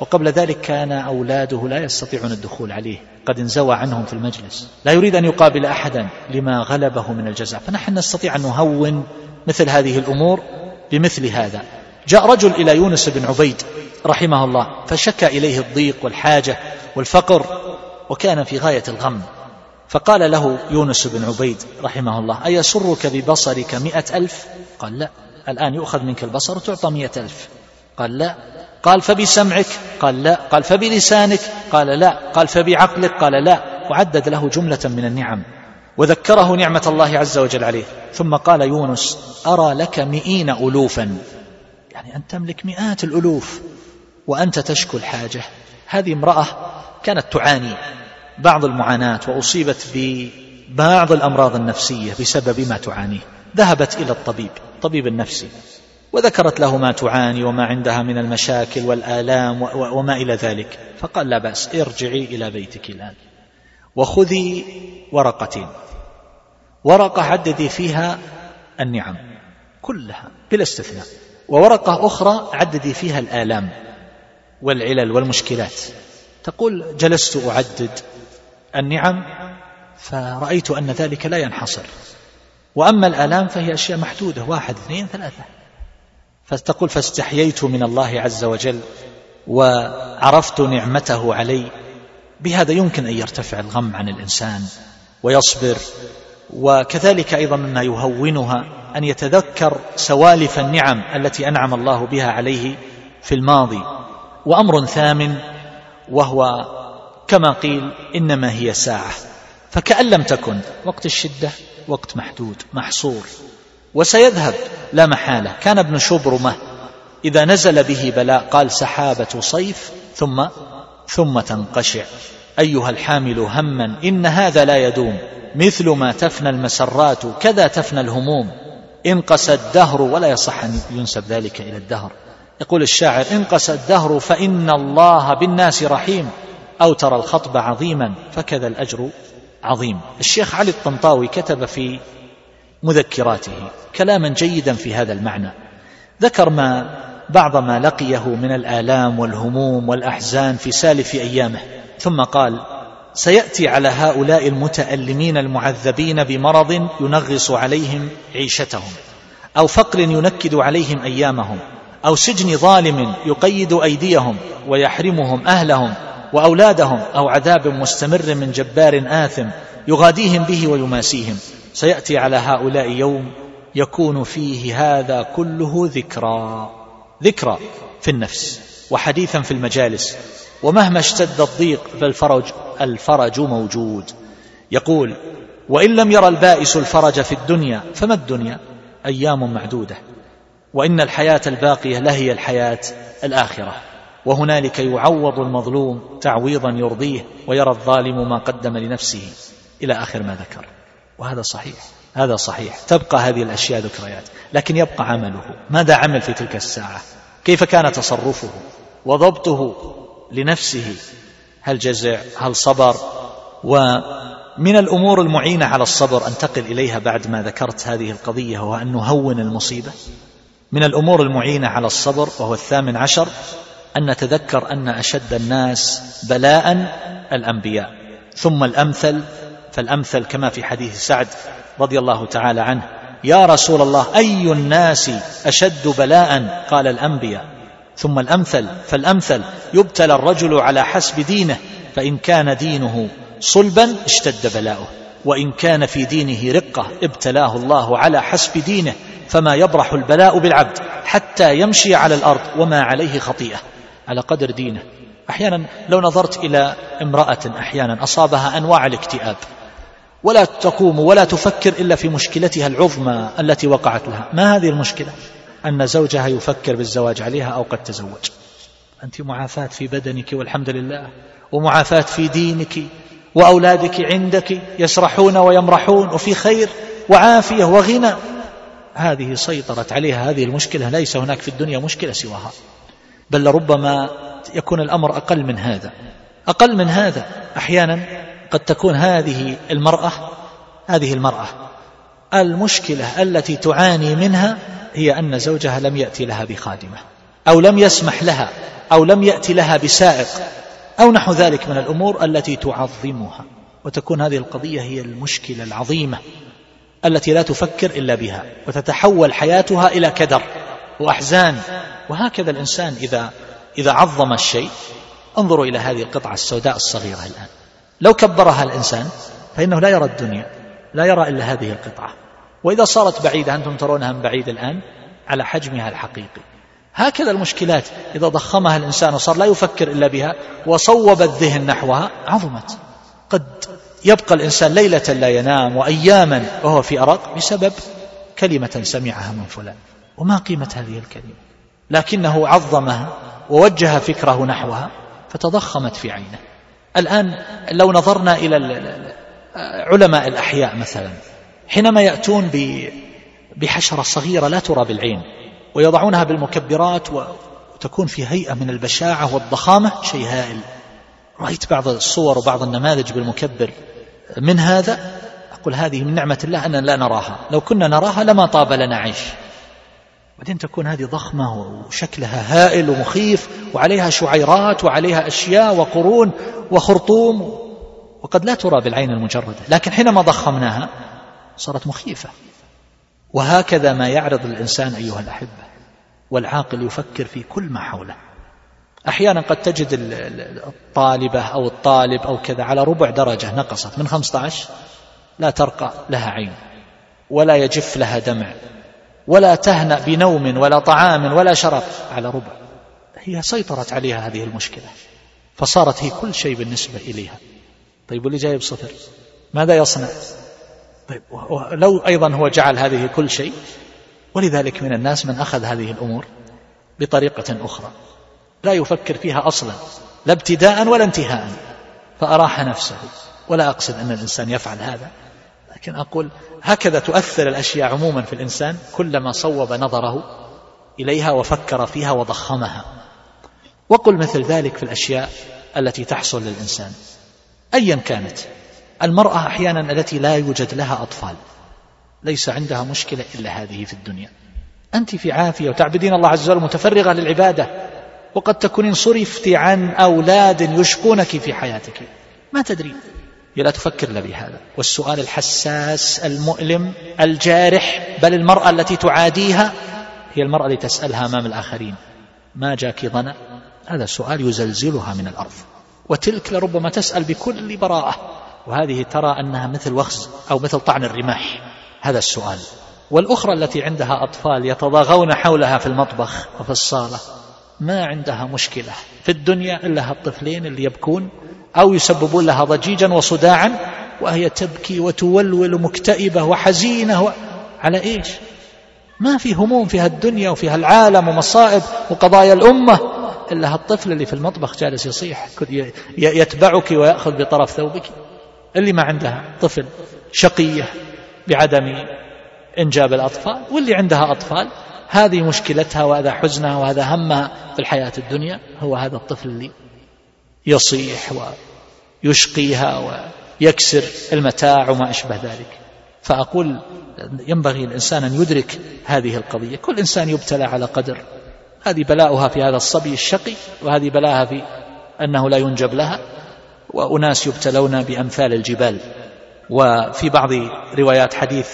Speaker 1: وقبل ذلك كان أولاده لا يستطيعون الدخول عليه. قد انزوى عنهم في المجلس. لا يريد أن يقابل أحدا لما غلبه من الجزع فنحن نستطيع أن نهون مثل هذه الأمور بمثل هذا. جاء رجل إلى يونس بن عبيد رحمه الله فشكى إليه الضيق والحاجة والفقر وكان في غاية الغم. فقال له يونس بن عبيد رحمه الله أيسرك ببصرك مئة ألف؟ قال لا الآن يؤخذ منك البصر وتعطى مئة ألف. قال لا. قال فبسمعك. قال لا. قال فبلسانك. قال لا. قال فبعقلك. قال لا. وعدد له جملة من النعم. وذكره نعمة الله عز وجل عليه. ثم قال يونس أرى لك مئين ألوفا. يعني أن تملك مئات الألوف وأنت تشكو الحاجة. هذه امرأة كانت تعاني بعض المعاناة وأصيبت ببعض الأمراض النفسية بسبب ما تعانيه. ذهبت إلى الطبيب طبيب النفسي. وذكرت له ما تعاني وما عندها من المشاكل والآلام وما إلى ذلك. فقال لا بأس ارجعي إلى بيتك الآن. وخذي ورقتين ورقة عددي فيها النعم كلها بلا استثناء. وورقة أخرى عددي فيها الآلام والعلل والمشكلات. تقول جلست أعدد النعم فرأيت أن ذلك لا ينحصر. وأما الآلام فهي أشياء محدودة واحد اثنين ثلاثة. فتقول فاستحييت من الله عز وجل وعرفت نعمته علي. بهذا يمكن أن يرتفع الغم عن الإنسان ويصبر. وكذلك أيضا مما يهونها أن يتذكر سوالف النعم التي أنعم الله بها عليه في الماضي. وأمر ثامن وهو كما قيل إنما هي ساعة. فكأن لم تكن وقت الشدة وقت محدود محصور. وسيذهب. لا محالة. كان ابن شبرمة إذا نزل به بلاء قال سحابة صيف ثم ثم تنقشع. أيها الحامل هما إن هذا لا يدوم. مثل ما تفنى المسرات كذا تفنى الهموم. انقسى الدهر ولا يصح أن ينسب ذلك إلى الدهر. يقول الشاعر انقسى الدهر فإن الله بالناس رحيم. أو ترى الخطب عظيما فكذا الأجر عظيم. الشيخ علي الطنطاوي كتب في مذكراته كلاما جيدا في هذا المعنى. ذكر ما بعض ما لقيه من الآلام والهموم والأحزان في سالف أيامه ثم قال سيأتي على هؤلاء المتألمين المعذبين بمرض ينغص عليهم عيشتهم أو فقر ينكد عليهم أيامهم أو سجن ظالم يقيد أيديهم ويحرمهم أهلهم وأولادهم أو عذاب مستمر من جبار آثم يغاديهم به ويماسيهم. سيأتي على هؤلاء يوم يكون فيه هذا كله ذكرى ذكرى في النفس وحديثا في المجالس ومهما اشتد الضيق فالفرج الفرج موجود. يقول وإن لم يرى البائس الفرج في الدنيا فما الدنيا؟ أيام معدودة. وإن الحياة الباقية لهي الحياة الآخرة. وهنالك يعوض المظلوم تعويضا يرضيه ويرى الظالم ما قدم لنفسه. إلى آخر ما ذكر. وهذا صحيح. هذا صحيح. تبقى هذه الأشياء ذكريات. لكن يبقى عمله. ماذا عمل في تلك الساعة؟ كيف كان تصرفه؟ وضبطه لنفسه. هل جزع؟ هل صبر؟ ومن الأمور المعينة على الصبر أنتقل إليها بعد ما ذكرت هذه القضية وهو أن نهون المصيبة. من الأمور المعينة على الصبر وهو الثامن عشر أن نتذكر أن أشد الناس بلاء الأنبياء. ثم الأمثل فالأمثل كما في حديث سعد رضي الله تعالى عنه. يا رسول الله أي الناس أشد بلاء؟ قال الأنبياء. ثم الأمثل فالأمثل يبتلى الرجل على حسب دينه فإن كان دينه صلبا اشتد بلاؤه. وإن كان في دينه رقة ابتلاه الله على حسب دينه فما يبرح البلاء بالعبد حتى يمشي على الأرض وما عليه خطيئة. على قدر دينه. أحيانا لو نظرت إلى امرأة أحيانا أصابها أنواع الاكتئاب. ولا تقوم ولا تفكر إلا في مشكلتها العظمى التي وقعت لها ما هذه المشكلة؟ أن زوجها يفكر بالزواج عليها أو قد تزوج. أنت معافاة في بدنك والحمد لله ومعافاة في دينك وأولادك عندك يسرحون ويمرحون وفي خير وعافية وغنى. هذه سيطرت عليها هذه المشكلة ليس هناك في الدنيا مشكلة سواها. بل لربما يكون الأمر أقل من هذا. أقل من هذا أحيانا قد تكون هذه المرأة هذه المرأة. المشكلة التي تعاني منها هي أن زوجها لم يأتي لها بخادمة أو لم يسمح لها أو لم يأتي لها بسائق أو نحو ذلك من الأمور التي تعظمها. وتكون هذه القضية هي المشكلة العظيمة التي لا تفكر إلا بها وتتحول حياتها إلى كدر وأحزان. وهكذا الإنسان إذا إذا عظم الشيء. انظروا إلى هذه القطعة السوداء الصغيرة الآن. لو كبرها الإنسان فإنه لا يرى الدنيا لا يرى إلا هذه القطعة. وإذا صارت بعيدة أنتم ترونها من بعيد الآن على حجمها الحقيقي. هكذا المشكلات إذا ضخمها الإنسان وصار لا يفكر إلا بها وصوب الذهن نحوها عظمت. قد يبقى الإنسان ليلة لا ينام وأياما وهو في أرق بسبب كلمة سمعها من فلان. وما قيمة هذه الكلمة؟ لكنه عظمها ووجه فكره نحوها فتضخمت في عينه. الآن لو نظرنا إلى علماء الأحياء مثلا حينما يأتون بحشرة صغيرة لا ترى بالعين ويضعونها بالمكبرات وتكون في هيئة من البشاعة والضخامة شيء هائل. رأيت بعض الصور وبعض النماذج بالمكبر. من هذا؟ أقول هذه من نعمة الله أننا لا نراها. لو كنا نراها لما طاب لنا عيش. بعدين تكون هذه ضخمة وشكلها هائل ومخيف وعليها شعيرات وعليها أشياء وقرون وخرطوم وقد لا ترى بالعين المجردة لكن حينما ضخمناها صارت مخيفة. وهكذا ما يعرض الإنسان أيها الأحبة والعاقل يفكر في كل ما حوله. أحيانا قد تجد الطالبة أو الطالب أو كذا على ربع درجة نقصت من 15 لا ترقى لها عين ولا يجف لها دمع ولا تهنأ بنوم ولا طعام ولا شراب على ربع. هي سيطرت عليها هذه المشكلة فصارت هي كل شيء بالنسبة إليها. طيب واللي جايب صفر ماذا يصنع؟ طيب لو أيضا هو جعل هذه كل شيء ولذلك من الناس من أخذ هذه الأمور بطريقة أخرى. لا يفكر فيها أصلا لا ابتداء ولا انتهاء فأراح نفسه. ولا أقصد أن الإنسان يفعل هذا لكن أقول هكذا تؤثر الأشياء عموما في الإنسان كلما صوب نظره إليها وفكر فيها وضخمها. وقل مثل ذلك في الأشياء التي تحصل للإنسان. أيا كانت المرأة أحيانا التي لا يوجد لها أطفال. ليس عندها مشكلة إلا هذه في الدنيا. أنت في عافية وتعبدين الله عز وجل متفرغة للعبادة وقد تكونين صرفت عن أولاد يشقونك في حياتك. ما تدري. لا تفكر إلا بهذا. والسؤال الحساس المؤلم الجارح بل المرأة التي تعاديها هي المرأة التي تسألها أمام الآخرين. ما جاك ظنا هذا سؤال يزلزلها من الأرض. وتلك لربما تسأل بكل براءة. وهذه ترى أنها مثل وخز أو مثل طعن الرماح. هذا السؤال. والأخرى التي عندها أطفال يتضاغون حولها في المطبخ وفي الصالة. ما عندها مشكلة في الدنيا إلا هالطفلين اللي يبكون أو يسببون لها ضجيجا وصداعا وهي تبكي وتولول مكتئبة وحزينة و... على إيش؟ ما في هموم في هالدنيا وفي هالعالم ومصائب وقضايا الأمة. إلا هالطفل اللي في المطبخ جالس يصيح يتبعك ويأخذ بطرف ثوبك. اللي ما عندها طفل شقية بعدم إنجاب الأطفال واللي عندها أطفال هذه مشكلتها وهذا حزنها وهذا همها في الحياة الدنيا هو هذا الطفل اللي يصيح ويشقيها ويكسر المتاع وما أشبه ذلك. فأقول ينبغي الإنسان أن يدرك هذه القضية. كل إنسان يبتلى على قدر. هذه بلاؤها في هذا الصبي الشقي وهذه بلاها في أنه لا ينجب لها وأناس يبتلون بأمثال الجبال. وفي بعض روايات حديث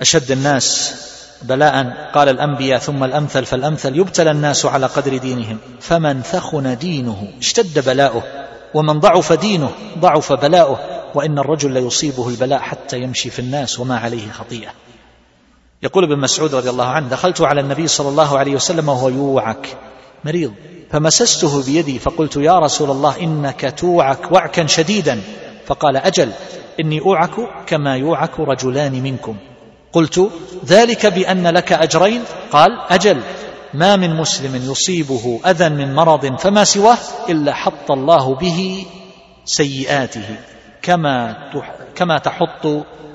Speaker 1: أشد الناس بلاء قال الأنبياء ثم الأمثل فالأمثل يبتلى الناس على قدر دينهم. فمن ثخن دينه اشتد بلاؤه ومن ضعف دينه ضعف بلاؤه وإن الرجل ليصيبه البلاء حتى يمشي في الناس وما عليه خطيئة. يقول ابن مسعود رضي الله عنه دخلت على النبي صلى الله عليه وسلم وهو يوعك. مريض. فمسسته بيدي فقلت يا رسول الله إنك توعك وعكا شديدا. فقال أجل إني أوعك كما يوعك رجلان منكم. قلت ذلك بأن لك أجرين. قال أجل ما من مسلم يصيبه أذى من مرض فما سواه إلا حط الله به سيئاته كما كما تحط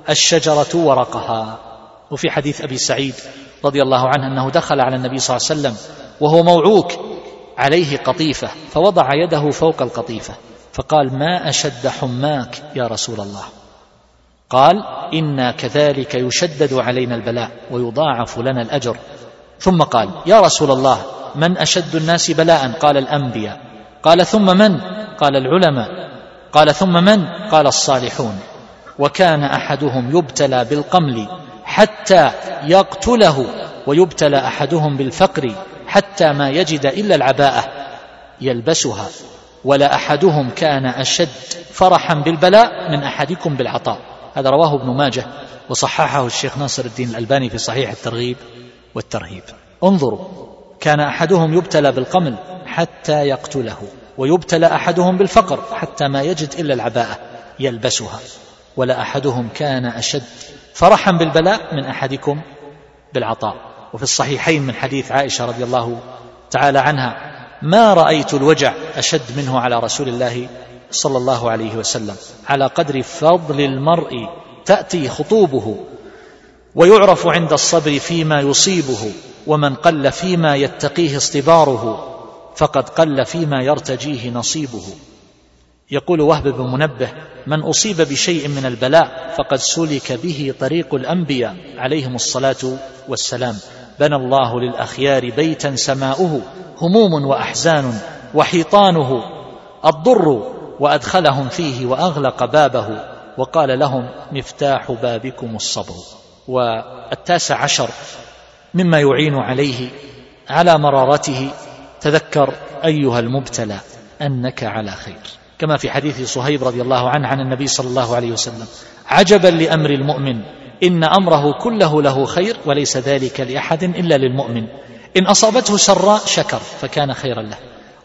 Speaker 1: الشجرة ورقها. وفي حديث أبي سعيد رضي الله عنه أنه دخل على النبي صلى الله عليه وسلم وهو موعوك عليه قطيفة فوضع يده فوق القطيفة فقال ما أشد حماك يا رسول الله؟ قال إنا كذلك يشدد علينا البلاء ويضاعف لنا الأجر. ثم قال يا رسول الله من أشد الناس بلاء؟ قال الأنبياء. قال ثم من؟ قال العلماء. قال ثم من؟ قال الصالحون. وكان أحدهم يبتلى بالقمل حتى يقتله ويبتلى أحدهم بالفقر حتى ما يجد إلا العباءة يلبسها ولا أحدهم كان أشد فرحا بالبلاء من أحدكم بالعطاء. هذا رواه ابن ماجه وصححه الشيخ ناصر الدين الألباني في صحيح الترغيب والترهيب. انظروا كان أحدهم يبتلى بالقمل حتى يقتله ويبتلى أحدهم بالفقر حتى ما يجد إلا العباءة يلبسها ولا أحدهم كان أشد فرحا بالبلاء من أحدكم بالعطاء. وفي الصحيحين من حديث عائشة رضي الله تعالى عنها ما رأيت الوجع أشد منه على رسول الله صلى الله عليه وسلم. على قدر فضل المرء تأتي خطوبه ويعرف عند الصبر فيما يصيبه ومن قل فيما يتقيه اصطباره فقد قل فيما يرتجيه نصيبه. يقول وهب بن منبه من أصيب بشيء من البلاء فقد سلك به طريق الأنبياء. عليهم الصلاة والسلام. بنى الله للأخيار بيتا سماؤه هموم وأحزان وحيطانه الضر وأدخلهم فيه وأغلق بابه. وقال لهم مفتاح بابكم الصبر. والتاسع عشر مما يعين عليه على مرارته تذكر أيها المبتلى أنك على خير. كما في حديث صهيب رضي الله عنه عن النبي صلى الله عليه وسلم. عجبا لأمر المؤمن. إن أمره كله له خير وليس ذلك لأحد إلا للمؤمن. إن أصابته سراء شكر فكان خيرا له.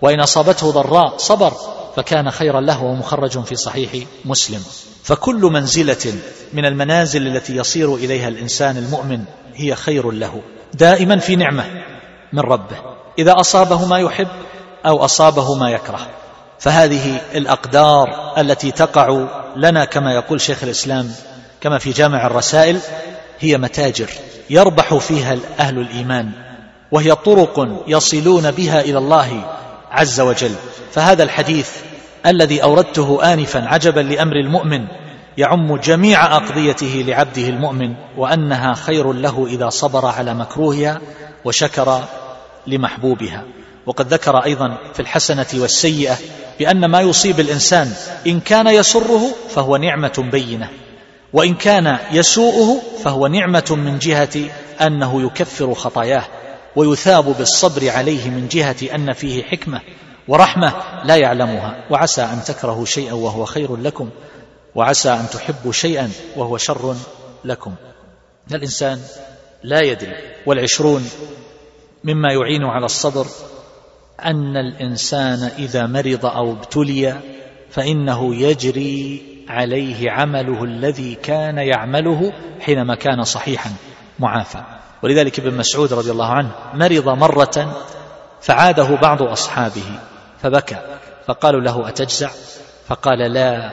Speaker 1: وإن أصابته ضراء صبر فكان خيرا له ومخرج في صحيح مسلم. فكل منزلة من المنازل التي يصير إليها الإنسان المؤمن هي خير له. دائما في نعمة من ربه. إذا أصابه ما يحب أو أصابه ما يكره. فهذه الأقدار التي تقع لنا كما يقول شيخ الإسلام كما في جامع الرسائل هي متاجر يربح فيها أهل الإيمان وهي طرق يصلون بها إلى الله عز وجل. فهذا الحديث الذي أوردته آنفا عجبا لأمر المؤمن يعم جميع أقضيته لعبده المؤمن وأنها خير له إذا صبر على مكروهها وشكر لمحبوبها. وقد ذكر أيضا في الحسنة والسيئة بأن ما يصيب الإنسان إن كان يسره فهو نعمة بينة وإن كان يسوءه فهو نعمة من جهة أنه يكفر خطاياه ويثاب بالصبر عليه من جهة أن فيه حكمة ورحمة لا يعلمها وعسى أن تكرهوا شيئا وهو خير لكم وعسى أن تحبوا شيئا وهو شر لكم. الإنسان لا يدري والعشرون مما يعين على الصبر أن الإنسان إذا مرض أو ابتلي فإنه يجري عليه عمله الذي كان يعمله حينما كان صحيحا معافى. ولذلك ابن مسعود رضي الله عنه مرض مرة فعاده بعض أصحابه فبكى فقالوا له أتجزع؟ فقال لا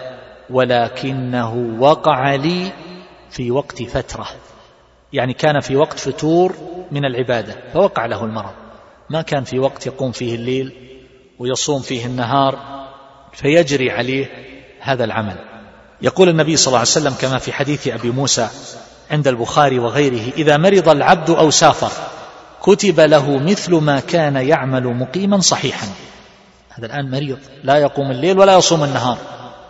Speaker 1: ولكنه وقع لي في وقت فترة يعني كان في وقت فتور من العبادة فوقع له المرض. ما كان في وقت يقوم فيه الليل ويصوم فيه النهار فيجري عليه هذا العمل. يقول النبي صلى الله عليه وسلم كما في حديث أبي موسى عند البخاري وغيره إذا مرض العبد أو سافر كتب له مثل ما كان يعمل مقيما صحيحا. هذا الآن مريض لا يقوم الليل ولا يصوم النهار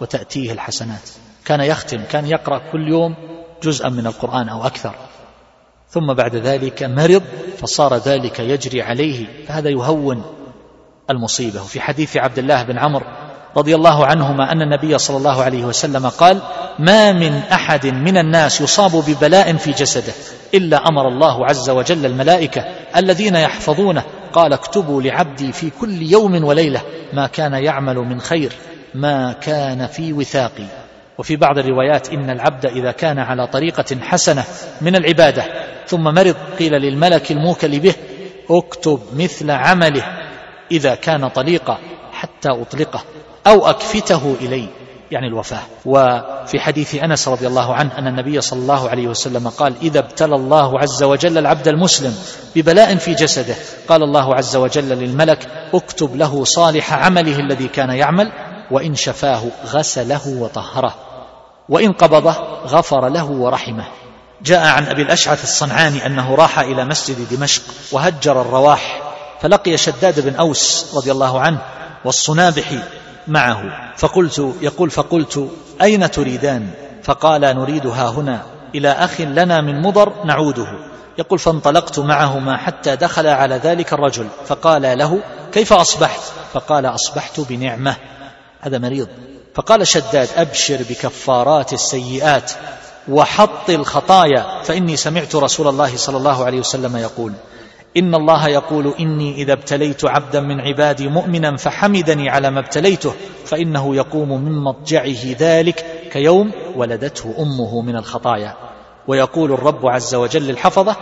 Speaker 1: وتأتيه الحسنات. كان يختم كان يقرأ كل يوم جزءا من القرآن أو أكثر. ثم بعد ذلك مرض فصار ذلك يجري عليه فهذا يهون المصيبة. وفي حديث عبد الله بن عمرو رضي الله عنهما أن النبي صلى الله عليه وسلم قال ما من أحد من الناس يصاب ببلاء في جسده إلا أمر الله عز وجل الملائكة الذين يحفظونه قال اكتبوا لعبدي في كل يوم وليلة ما كان يعمل من خير ما كان في وثاقي. وفي بعض الروايات إن العبد إذا كان على طريقة حسنة من العبادة ثم مرض قيل للملك الموكل به اكتب مثل عمله إذا كان طليقا حتى أطلقه أو أكفته إلي يعني الوفاة. وفي حديث أنس رضي الله عنه أن النبي صلى الله عليه وسلم قال إذا ابتلى الله عز وجل العبد المسلم ببلاء في جسده قال الله عز وجل للملك اكتب له صالح عمله الذي كان يعمل وإن شفاه غسله وطهره وإن قبضه غفر له ورحمه. جاء عن أبي الأشعث الصنعاني أنه راح إلى مسجد دمشق وهجر الرواح فلقي شداد بن أوس رضي الله عنه والصنابحي معه. فقلت يقول فقلت أين تريدان؟ فقال نريدها هنا إلى أخ لنا من مضر نعوده. يقول فانطلقت معهما حتى دخل على ذلك الرجل فقال له كيف أصبحت؟ فقال أصبحت بنعمة. هذا مريض. فقال شداد أبشر بكفارات السيئات وحط الخطايا فإني سمعت رسول الله صلى الله عليه وسلم يقول إن الله يقول إني إذا ابتليت عبدا من عبادي مؤمنا فحمدني على ما ابتليته فإنه يقوم من مضجعه ذلك كيوم ولدته أمه من الخطايا. ويقول الرب عز وجل للحفظة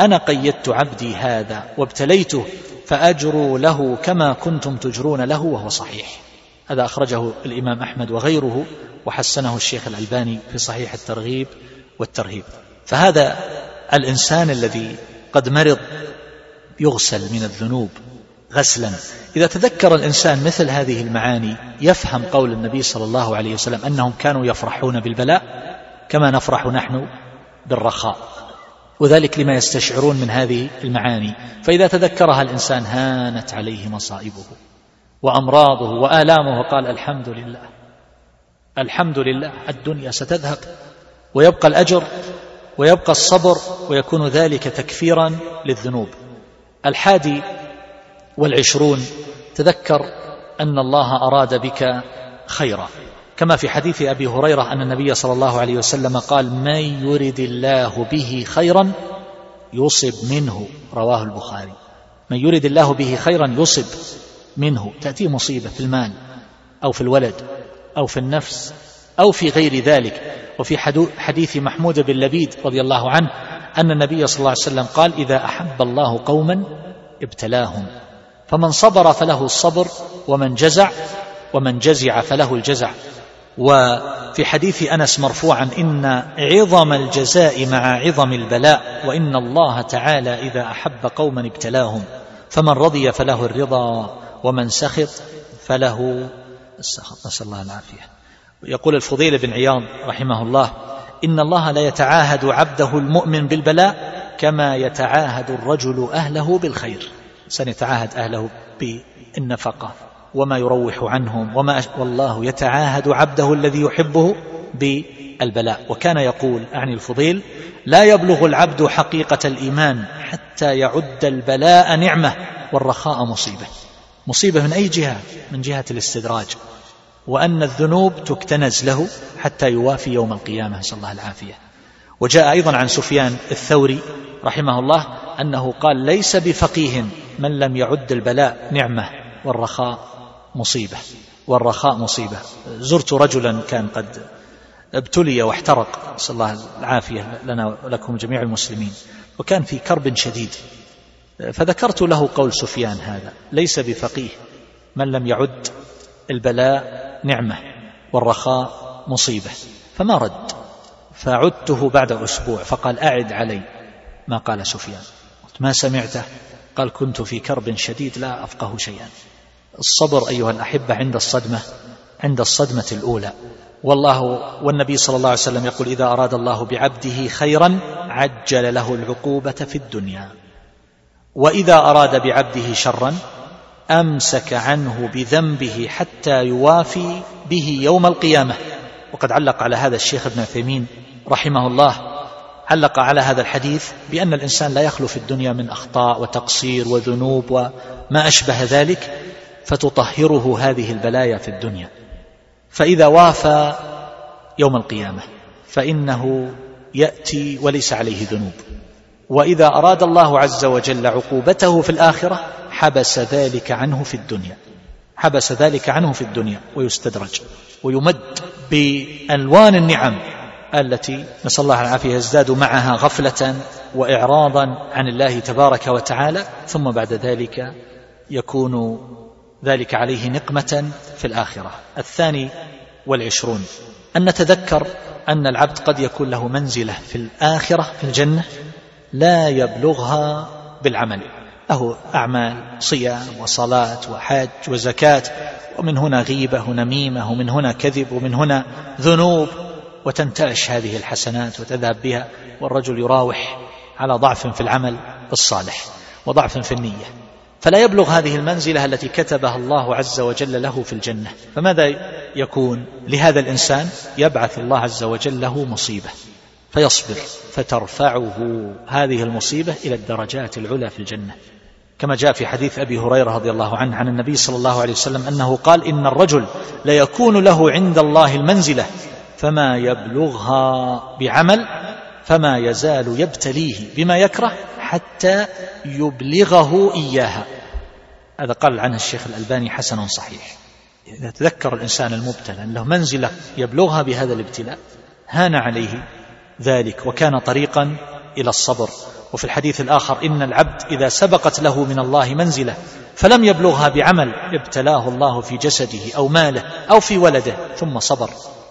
Speaker 1: أنا قيدت عبدي هذا وابتليته فأجروا له كما كنتم تجرون له وهو صحيح. هذا أخرجه الإمام أحمد وغيره وحسنه الشيخ الألباني في صحيح الترغيب والترهيب. فهذا الإنسان الذي قد مرض يغسل من الذنوب غسلا. إذا تذكر الإنسان مثل هذه المعاني يفهم قول النبي صلى الله عليه وسلم أنهم كانوا يفرحون بالبلاء كما نفرح نحن بالرخاء. وذلك لما يستشعرون من هذه المعاني. فإذا تذكرها الإنسان هانت عليه مصائبه. وأمراضه وآلامه وقال الحمد لله. الحمد لله. الدنيا ستذهب ويبقى الأجر ويبقى الصبر ويكون ذلك تكفيرا للذنوب. الحادي والعشرون تذكر أن الله أراد بك خيرا. كما في حديث أبي هريرة أن النبي صلى الله عليه وسلم قال من يرد الله به خيرا يصب منه. رواه البخاري. من يرد الله به خيرا يصب. منه تأتيه مصيبة في المال أو في الولد أو في النفس أو في غير ذلك. وفي حديث محمود بن لبيد رضي الله عنه أن النبي صلى الله عليه وسلم قال إذا أحب الله قوما ابتلاهم فمن صبر فله الصبر ومن جزع ومن جزع فله الجزع. وفي حديث أنس مرفوعا إن عظم الجزاء مع عظم البلاء وإن الله تعالى إذا أحب قوما ابتلاهم فمن رضي فله الرضا. ومن سخط فله السخط. نسأل الله العافية. يقول الفضيل بن عياض رحمه الله إن الله لا يتعاهد عبده المؤمن بالبلاء كما يتعاهد الرجل أهله بالخير. سنتعاهد أهله بالنفقة وما يروح عنهم وما والله يتعاهد عبده الذي يحبه بالبلاء. وكان يقول أعني الفضيل لا يبلغ العبد حقيقة الإيمان حتى يعد البلاء نعمة والرخاء مصيبة. مصيبة من أي جهة؟ من جهة الاستدراج. وأن الذنوب تكتنز له حتى يوافي يوم القيامة. نسأل الله العافية. وجاء أيضا عن سفيان الثوري رحمه الله أنه قال ليس بفقيه من لم يعد البلاء نعمة والرخاء مصيبة. والرخاء مصيبة. زرت رجلا كان قد ابتلي واحترق. نسأل الله العافية لنا ولكم جميع المسلمين. وكان في كرب شديد. فذكرت له قول سفيان هذا ليس بفقيه من لم يعد البلاء نعمة والرخاء مصيبة فما رد فعدته بعد أسبوع فقال أعد علي ما قال سفيان. قلت ما سمعته؟ قال كنت في كرب شديد لا أفقه شيئا. الصبر أيها الأحبة عند الصدمة عند الصدمة الأولى. والله والنبي صلى الله عليه وسلم يقول إذا أراد الله بعبده خيرا عجل له العقوبة في الدنيا. وإذا أراد بعبده شرا أمسك عنه بذنبه حتى يوافي به يوم القيامة. وقد علق على هذا الشيخ ابن عثيمين رحمه الله علق على هذا الحديث بأن الإنسان لا يخلو في الدنيا من أخطاء وتقصير وذنوب وما أشبه ذلك فتطهره هذه البلايا في الدنيا. فإذا وافى يوم القيامة فإنه يأتي وليس عليه ذنوب. وإذا أراد الله عز وجل عقوبته في الآخرة حبس ذلك عنه في الدنيا. حبس ذلك عنه في الدنيا ويستدرج ويمد بألوان النعم التي نسأل الله العافية يزداد معها غفلة وإعراضا عن الله تبارك وتعالى ثم بعد ذلك يكون ذلك عليه نقمة في الآخرة. الثاني والعشرون أن نتذكر أن العبد قد يكون له منزلة في الآخرة في الجنة لا يبلغها بالعمل. له أعمال صيام وصلاة وحج وزكاة. ومن هنا غيبة ونميمة ومن هنا كذب ومن هنا ذنوب. وتنتعش هذه الحسنات وتذهب بها. والرجل يراوح على ضعف في العمل الصالح وضعف في النية. فلا يبلغ هذه المنزلة التي كتبها الله عز وجل له في الجنة. فماذا يكون لهذا الإنسان؟ يبعث الله عز وجل له مصيبة. فيصبر فترفعه هذه المصيبة إلى الدرجات العلى في الجنة. كما جاء في حديث أبي هريرة رضي الله عنه عن النبي صلى الله عليه وسلم أنه قال إن الرجل ليكون له عند الله المنزلة فما يبلغها بعمل فما يزال يبتليه بما يكره حتى يبلغه إياها. هذا قال عنه الشيخ الألباني حسن صحيح. إذا تذكر الإنسان المبتلى أن له منزلة يبلغها بهذا الابتلاء هان عليه ذلك وكان طريقا إلى الصبر. وفي الحديث الآخر إن العبد إذا سبقت له من الله منزلة فلم يبلغها بعمل ابتلاه الله في جسده أو ماله أو في ولده ثم صبر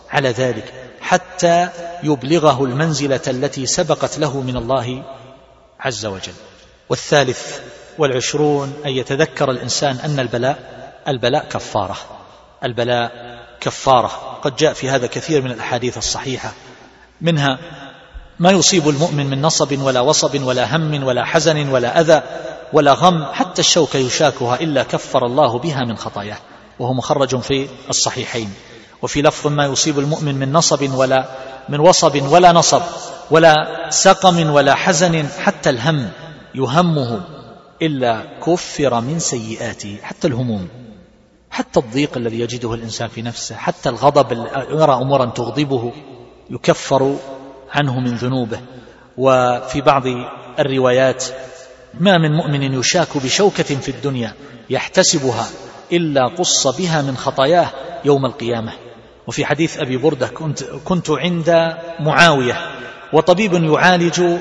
Speaker 1: على ذلك حتى يبلغه المنزلة التي سبقت له من الله عز وجل. والثالث والعشرون أن يتذكر الإنسان أن البلاء البلاء كفارة. البلاء كفارة. قد جاء في هذا كثير من الأحاديث الصحيحة. منها ما يصيب المؤمن من نصب ولا وصب ولا هم ولا حزن ولا أذى ولا غم حتى الشوكة يشاكها إلا كفر الله بها من خطاياه. وهو مخرج في الصحيحين. وفي لفظ ما يصيب المؤمن من نصب ولا من وصب ولا نصب ولا سقم ولا حزن حتى الهم يهمه إلا كفر من سيئاته حتى الهموم. حتى الضيق الذي يجده الإنسان في نفسه حتى الغضب يرى أمورا تغضبه يكفر عنه من ذنوبه. وفي بعض الروايات ما من مؤمن يشاك بشوكة في الدنيا يحتسبها إلا قص بها من خطاياه يوم القيامة. وفي حديث أبي بردة كنت, كنت عند معاوية وطبيب يعالج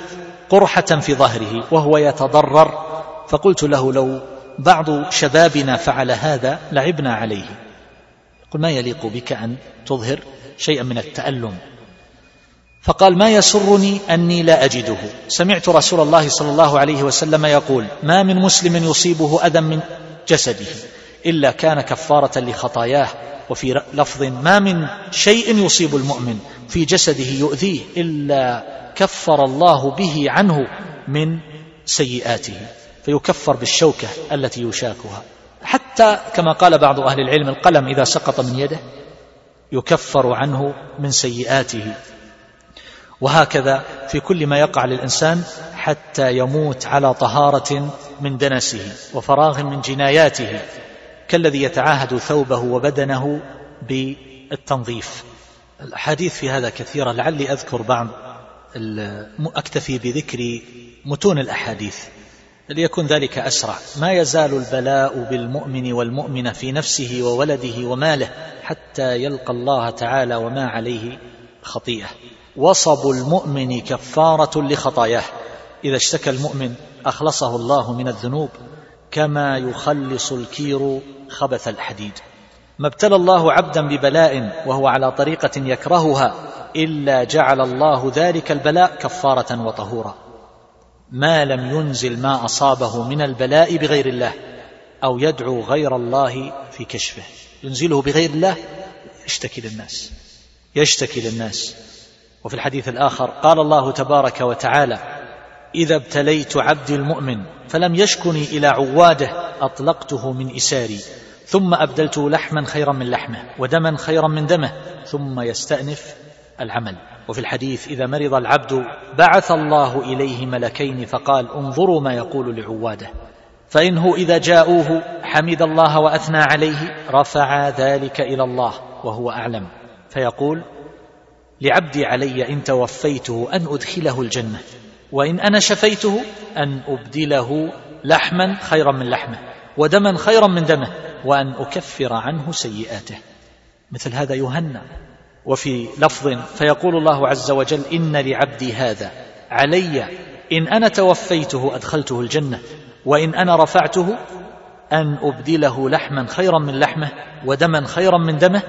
Speaker 1: قرحة في ظهره وهو يتضرر فقلت له لو بعض شبابنا فعل هذا لعبنا عليه. قل ما يليق بك أن تظهر شيئا من التألم؟ فقال ما يسرني أني لا أجده. سمعت رسول الله صلى الله عليه وسلم يقول ما من مسلم يصيبه أذى من جسده إلا كان كفارة لخطاياه وفي لفظ ما من شيء يصيب المؤمن في جسده يؤذيه إلا كفر الله به عنه من سيئاته فيكفر بالشوكة التي يشاكها. حتى كما قال بعض أهل العلم القلم إذا سقط من يده يكفر عنه من سيئاته. وهكذا في كل ما يقع للإنسان حتى يموت على طهارة من دنسه وفراغ من جناياته كالذي يتعاهد ثوبه وبدنه بالتنظيف. الأحاديث في هذا كثيرة لعلي أذكر بعض أكتفي بذكر متون الأحاديث. ليكون ذلك أسرع. ما يزال البلاء بالمؤمن والمؤمنة في نفسه وولده وماله حتى يلقى الله تعالى وما عليه خطيئة. وصب المؤمن كفارة لخطاياه. إذا اشتكى المؤمن أخلصه الله من الذنوب كما يخلص الكير خبث الحديد. ما ابتلى الله عبدا ببلاء وهو على طريقة يكرهها إلا جعل الله ذلك البلاء كفارة وطهورا. ما لم ينزل ما أصابه من البلاء بغير الله أو يدعو غير الله في كشفه. ينزله بغير الله يشتكي للناس. يشتكي للناس. وفي الحديث الآخر قال الله تبارك وتعالى إذا ابتليت عبدي المؤمن فلم يشكني إلى عواده أطلقته من إساري ثم أبدلته لحما خيرا من لحمه ودما خيرا من دمه ثم يستأنف العمل. وفي الحديث إذا مرض العبد بعث الله إليه ملكين فقال انظروا ما يقول لعواده. فإنه إذا جاءوه حمد الله وأثنى عليه رفع ذلك إلى الله وهو أعلم. فيقول لعبدي علي إن توفيته أن أدخله الجنة وإن أنا شفيته أن أبدله لحما خيرا من لحمه ودما خيرا من دمه وأن أكفر عنه سيئاته. مثل هذا يهنى وفي لفظ فيقول الله عز وجل إن لعبدي هذا علي إن أنا توفيته أدخلته الجنة وإن أنا رفعته أن أبدله لحما خيرا من لحمه ودما خيرا من دمه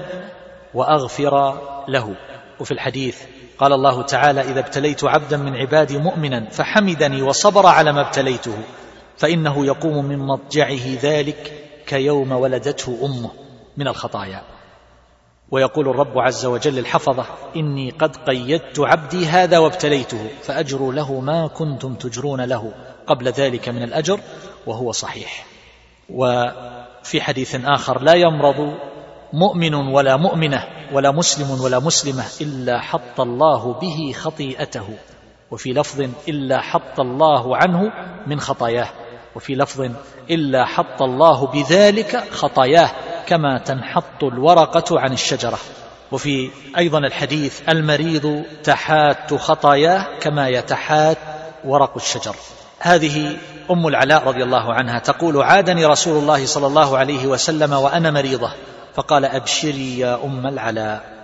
Speaker 1: وأغفر له. وفي الحديث قال الله تعالى إذا ابتليت عبدا من عبادي مؤمنا فحمدني وصبر على ما ابتليته فإنه يقوم من مضجعه ذلك كيوم ولدته أمه من الخطايا. ويقول الرب عز وجل الحفظة إني قد قيدت عبدي هذا وابتليته فأجروا له ما كنتم تجرون له قبل ذلك من الأجر وهو صحيح. وفي حديث آخر لا يمرض مؤمن ولا مؤمنة ولا مسلم ولا مسلمة إلا حط الله به خطيئته وفي لفظ إلا حط الله عنه من خطاياه وفي لفظ إلا حط الله بذلك خطاياه كما تنحط الورقة عن الشجرة. وفي أيضا الحديث المريض تحات خطاياه كما يتحات ورق الشجر. هذه أم العلاء رضي الله عنها تقول عادني رسول الله صلى الله عليه وسلم وأنا مريضة فقال أبشري يا أم العلاء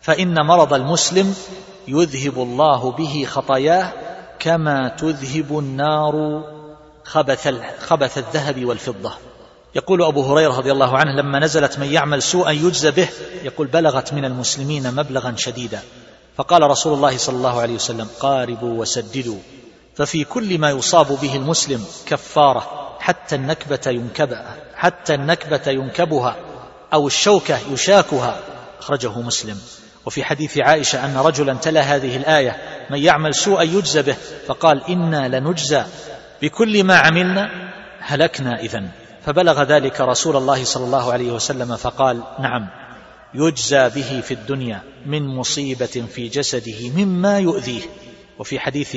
Speaker 1: فإن مرض المسلم يذهب الله به خطاياه كما تذهب النار خبث خبث الذهب والفضة. يقول أبو هريرة رضي الله عنه لما نزلت من يعمل سوءا يجزى به يقول بلغت من المسلمين مبلغا شديدا. فقال رسول الله صلى الله عليه وسلم قاربوا وسددوا. ففي كل ما يصاب به المسلم كفارة حتى النكبة ينكبها حتى النكبة ينكبها. أو الشوكة يشاكها. أخرجه مسلم. وفي حديث عائشة أن رجلا تلا هذه الآية من يعمل سوءا يجزى به. فقال إنا لنجزى. بكل ما عملنا هلكنا إذن. فبلغ ذلك رسول الله صلى الله عليه وسلم فقال نعم يجزى به في الدنيا من مصيبة في جسده مما يؤذيه. وفي حديث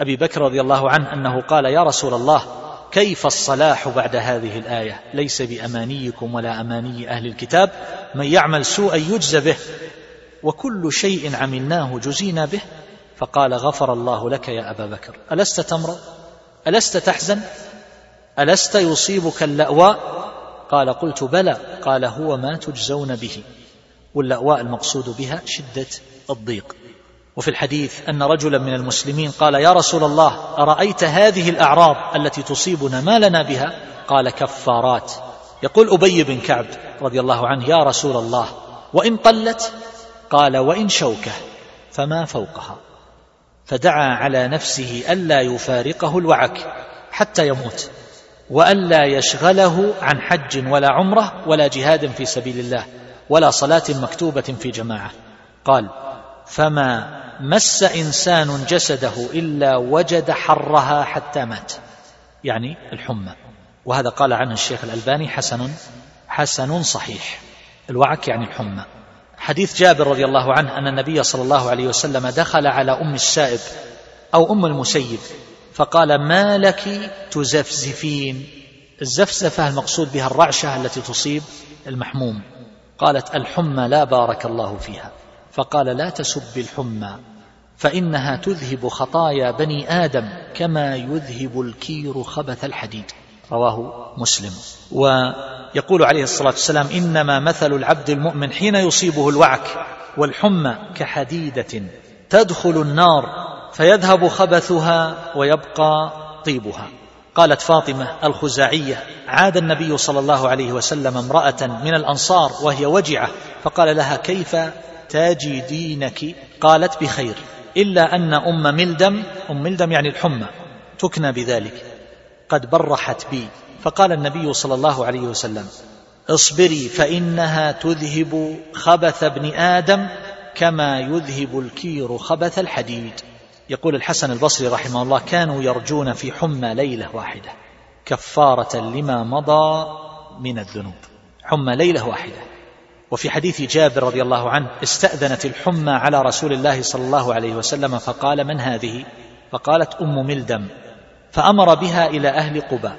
Speaker 1: أبي بكر رضي الله عنه أنه قال يا رسول الله كيف الصلاح بعد هذه الآية؟ ليس بأمانيكم ولا أماني أهل الكتاب. من يعمل سوءا يجزى به. وكل شيء عملناه جزينا به. فقال غفر الله لك يا أبا بكر. ألست تمرض؟ ألست تحزن؟ ألست يصيبك اللأواء؟ قال قلت بلى. قال هو ما تجزون به. واللأواء المقصود بها شدة الضيق. وفي الحديث أن رجلا من المسلمين قال يا رسول الله أرأيت هذه الأعراض التي تصيبنا؟ ما لنا بها؟ قال كفارات. يقول أبي بن كعب رضي الله عنه يا رسول الله وإن قلت؟ قال وإن شوكة فما فوقها. فدعا على نفسه ألا يفارقه الوعك حتى يموت وألا يشغله عن حج ولا عمرة ولا جهاد في سبيل الله ولا صلاة مكتوبة في جماعة. قال فما مس إنسان جسده إلا وجد حرها حتى مات. يعني الحمى. وهذا قال عنه الشيخ الألباني حسن حسن صحيح. الوعك يعني الحمى. حديث جابر رضي الله عنه أن النبي صلى الله عليه وسلم دخل على أم السائب أو أم المسيب فقال ما لك تزفزفين؟ الزفزفة المقصود بها الرعشة التي تصيب المحموم. قالت الحمى لا بارك الله فيها. فقال لا تسب الحمى فإنها تذهب خطايا بني آدم كما يذهب الكير خبث الحديد. رواه مسلم. ويقول عليه الصلاة والسلام إنما مثل العبد المؤمن حين يصيبه الوعك والحمى كحديدة تدخل النار فيذهب خبثها ويبقى طيبها. قالت فاطمة الخزاعية عاد النبي صلى الله عليه وسلم امرأة من الأنصار وهي وجعة فقال لها كيف تاجي دينك قالت بخير. إلا أن أم ملدم أم ملدم يعني الحمى تكنى بذلك. قد برحت بي. فقال النبي صلى الله عليه وسلم اصبري فإنها تذهب خبث ابن آدم كما يذهب الكير خبث الحديد. يقول الحسن البصري رحمه الله كانوا يرجون في حمى ليلة واحدة كفارة لما مضى من الذنوب. حمى ليلة واحدة. وفي حديث جابر رضي الله عنه استأذنت الحمى على رسول الله صلى الله عليه وسلم فقال من هذه؟ فقالت أم ملدم فأمر بها إلى أهل قباء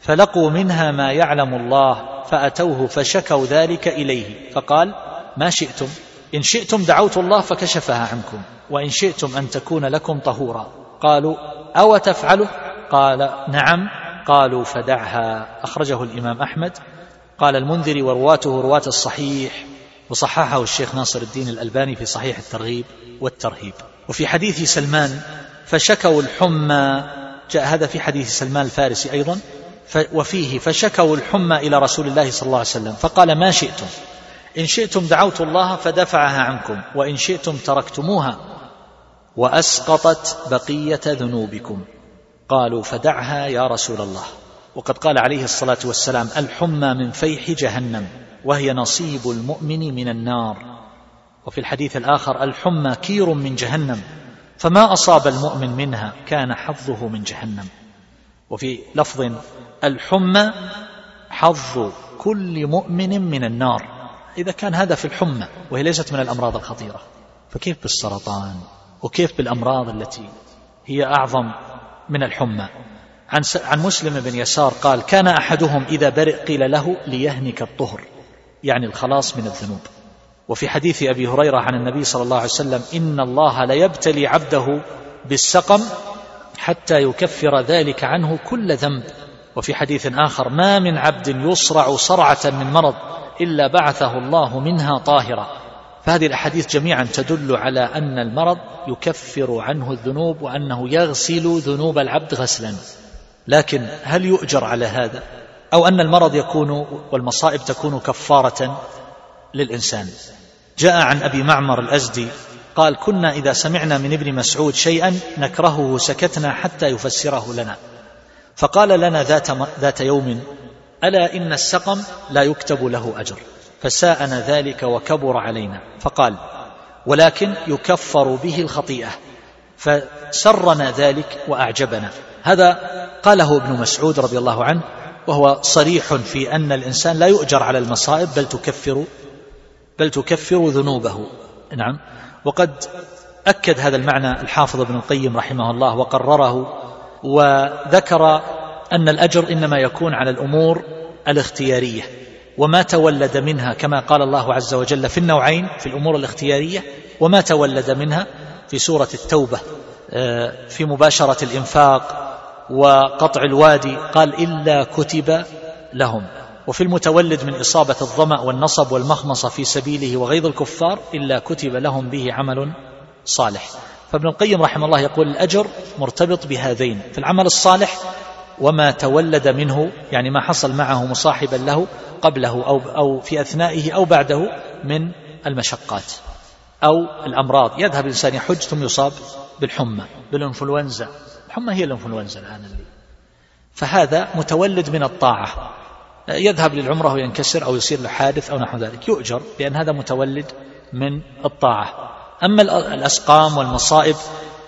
Speaker 1: فلقوا منها ما يعلم الله فأتوه فشكوا ذلك إليه فقال ما شئتم إن شئتم دعوت الله فكشفها عنكم وإن شئتم أن تكون لكم طهورا. قالوا أو تفعله قال نعم. قالوا فدعها. أخرجه الإمام أحمد قال المنذر ورواته رواة الصحيح وصححه الشيخ ناصر الدين الألباني في صحيح الترغيب والترهيب. وفي حديث سلمان فشكوا الحمى جاء هذا في حديث سلمان الفارسي أيضا وفيه فشكوا الحمى إلى رسول الله صلى الله عليه وسلم فقال ما شئتم؟ إن شئتم دعوت الله فدفعها عنكم وإن شئتم تركتموها وأسقطت بقية ذنوبكم. قالوا فدعها يا رسول الله. وقد قال عليه الصلاة والسلام الحمى من فيح جهنم وهي نصيب المؤمن من النار. وفي الحديث الآخر الحمى كير من جهنم فما أصاب المؤمن منها كان حظه من جهنم. وفي لفظ الحمى حظ كل مؤمن من النار. إذا كان هذا في الحمى وهي ليست من الأمراض الخطيرة فكيف بالسرطان؟ وكيف بالأمراض التي هي أعظم من الحمى؟ عن, عن مسلم بن يسار قال كان أحدهم إذا برئ قيل له ليهنك الطهر. يعني الخلاص من الذنوب. وفي حديث أبي هريرة عن النبي صلى الله عليه وسلم إن الله ليبتلي عبده بالسقم حتى يكفر ذلك عنه كل ذنب. وفي حديث آخر ما من عبد يصرع صرعة من مرض إلا بعثه الله منها طاهرا. فهذه الأحاديث جميعا تدل على أن المرض يكفر عنه الذنوب وأنه يغسل ذنوب العبد غسلا. لكن هل يؤجر على هذا؟ أو أن المرض يكون والمصائب تكون كفارة للإنسان. جاء عن أبي معمر الأزدي قال كنا إذا سمعنا من ابن مسعود شيئا نكرهه سكتنا حتى يفسره لنا. فقال لنا ذات, ذات يوم ألا إن السقم لا يكتب له أجر فساءنا ذلك وكبر علينا. فقال ولكن يكفر به الخطيئة فسرنا ذلك وأعجبنا. هذا قاله ابن مسعود رضي الله عنه وهو صريح في أن الإنسان لا يؤجر على المصائب بل تكفر بل تكفر ذنوبه. نعم. وقد أكد هذا المعنى الحافظ ابن القيم رحمه الله وقرره وذكر أن الأجر إنما يكون على الأمور الاختيارية وما تولد منها كما قال الله عز وجل في النوعين في الأمور الاختيارية وما تولد منها في سورة التوبة. في مباشرة الإنفاق وقطع الوادي قال إلا كتب لهم. وفي المتولد من إصابة الظمأ والنصب والمخمصة في سبيله وغيظ الكفار إلا كتب لهم به عمل صالح. فابن القيم رحمه الله يقول الأجر مرتبط بهذين في العمل الصالح وما تولد منه يعني ما حصل معه مصاحبا له قبله أو, أو في أثنائه أو بعده من المشقات أو الأمراض. يذهب الإنسان يحج ثم يصاب بالحمى بالإنفلونزا. الحمى هي الإنفلونزا الآن اللي. فهذا متولد من الطاعة. يذهب للعمرة وينكسر أو يصير له حادث أو نحو ذلك. يؤجر لأن هذا متولد من الطاعة. أما الأسقام والمصائب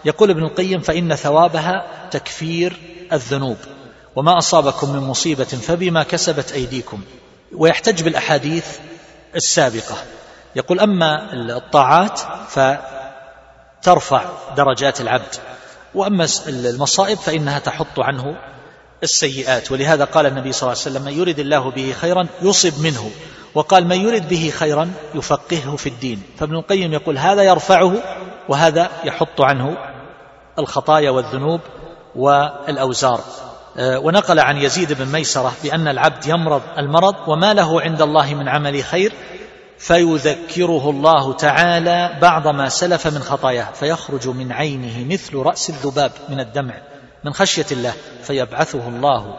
Speaker 1: يقول ابن القيم فإن ثوابها تكفير الذنوب. وما أصابكم من مصيبة فبما كسبت أيديكم. ويحتج بالأحاديث السابقة. يقول أما الطاعات فترفع درجات العبد. وأما المصائب فإنها تحط عنه السيئات. ولهذا قال النبي صلى الله عليه وسلم من يرد الله به خيرا يصب منه. وقال من يرد به خيرا يفقهه في الدين. فابن القيم يقول هذا يرفعه وهذا يحط عنه الخطايا والذنوب والأوزار. آه، ونقل عن يزيد بن ميسرة بأن العبد يمرض المرض وما له عند الله من عمل خير فيذكره الله تعالى بعض ما سلف من خطاياه فيخرج من عينه مثل رأس الذباب من الدمع من خشية الله فيبعثه الله.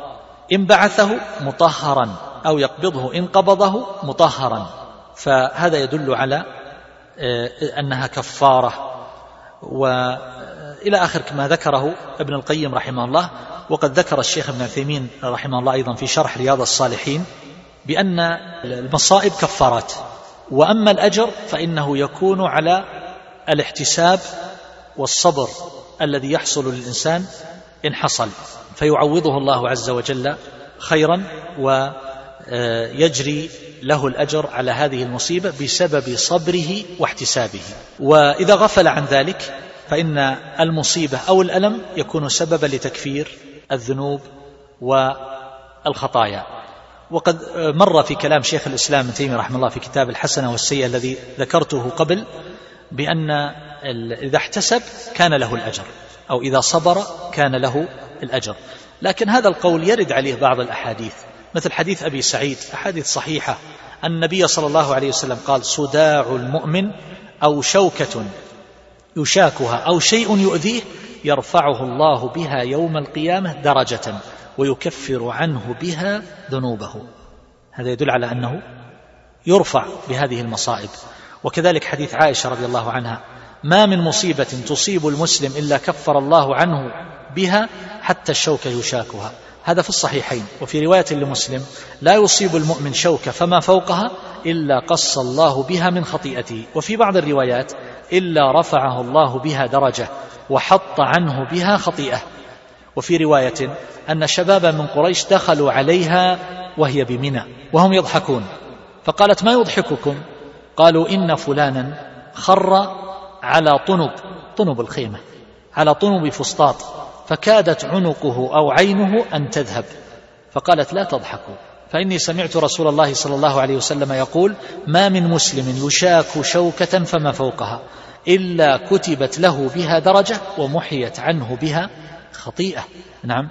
Speaker 1: إن بعثه مطهرا أو يقبضه إن قبضه مطهرا. فهذا يدل على آه، أنها كفارة. وإلى آخر ما ذكره ابن القيم رحمه الله وقد ذكر الشيخ ابن عثيمين رحمه الله أيضا في شرح رياض الصالحين بأن المصائب كفارات. وأما الأجر فإنه يكون على الاحتساب والصبر الذي يحصل للإنسان إن حصل فيعوضه الله عز وجل خيرا ويجري له الأجر على هذه المصيبة بسبب صبره واحتسابه. وإذا غفل عن ذلك فإن المصيبة أو الألم يكون سببا لتكفير الذنوب والخطايا. وقد مر في كلام شيخ الإسلام ابن تيمية رحمه الله في كتاب الحسنة والسيئة الذي ذكرته قبل بأن إذا احتسب كان له الأجر أو إذا صبر كان له الأجر. لكن هذا القول يرد عليه بعض الأحاديث مثل حديث أبي سعيد أحاديث صحيحة النبي صلى الله عليه وسلم قال صداع المؤمن أو شوكة يشاكها أو شيء يؤذيه يرفعه الله بها يوم القيامة درجة. ويكفر عنه بها ذنوبه. هذا يدل على أنه يرفع بهذه المصائب. وكذلك حديث عائشة رضي الله عنها ما من مصيبة تصيب المسلم إلا كفر الله عنه بها حتى الشوكة يشاكها. هذا في الصحيحين. وفي رواية لمسلم لا يصيب المؤمن شوكة فما فوقها إلا قص الله بها من خطيئته. وفي بعض الروايات إلا رفعه الله بها درجة وحط عنه بها خطيئة. وفي رواية أن شبابا من قريش دخلوا عليها وهي بمنى وهم يضحكون. فقالت ما يضحككم؟ قالوا إن فلانا خر على طنب طنب الخيمة على طنب فسطاط فكادت عنقه أو عينه أن تذهب. فقالت لا تضحكوا فإني سمعت رسول الله صلى الله عليه وسلم يقول ما من مسلم يشاك شوكة فما فوقها إلا كتبت له بها درجة ومحيت عنه بها خطيئة. نعم.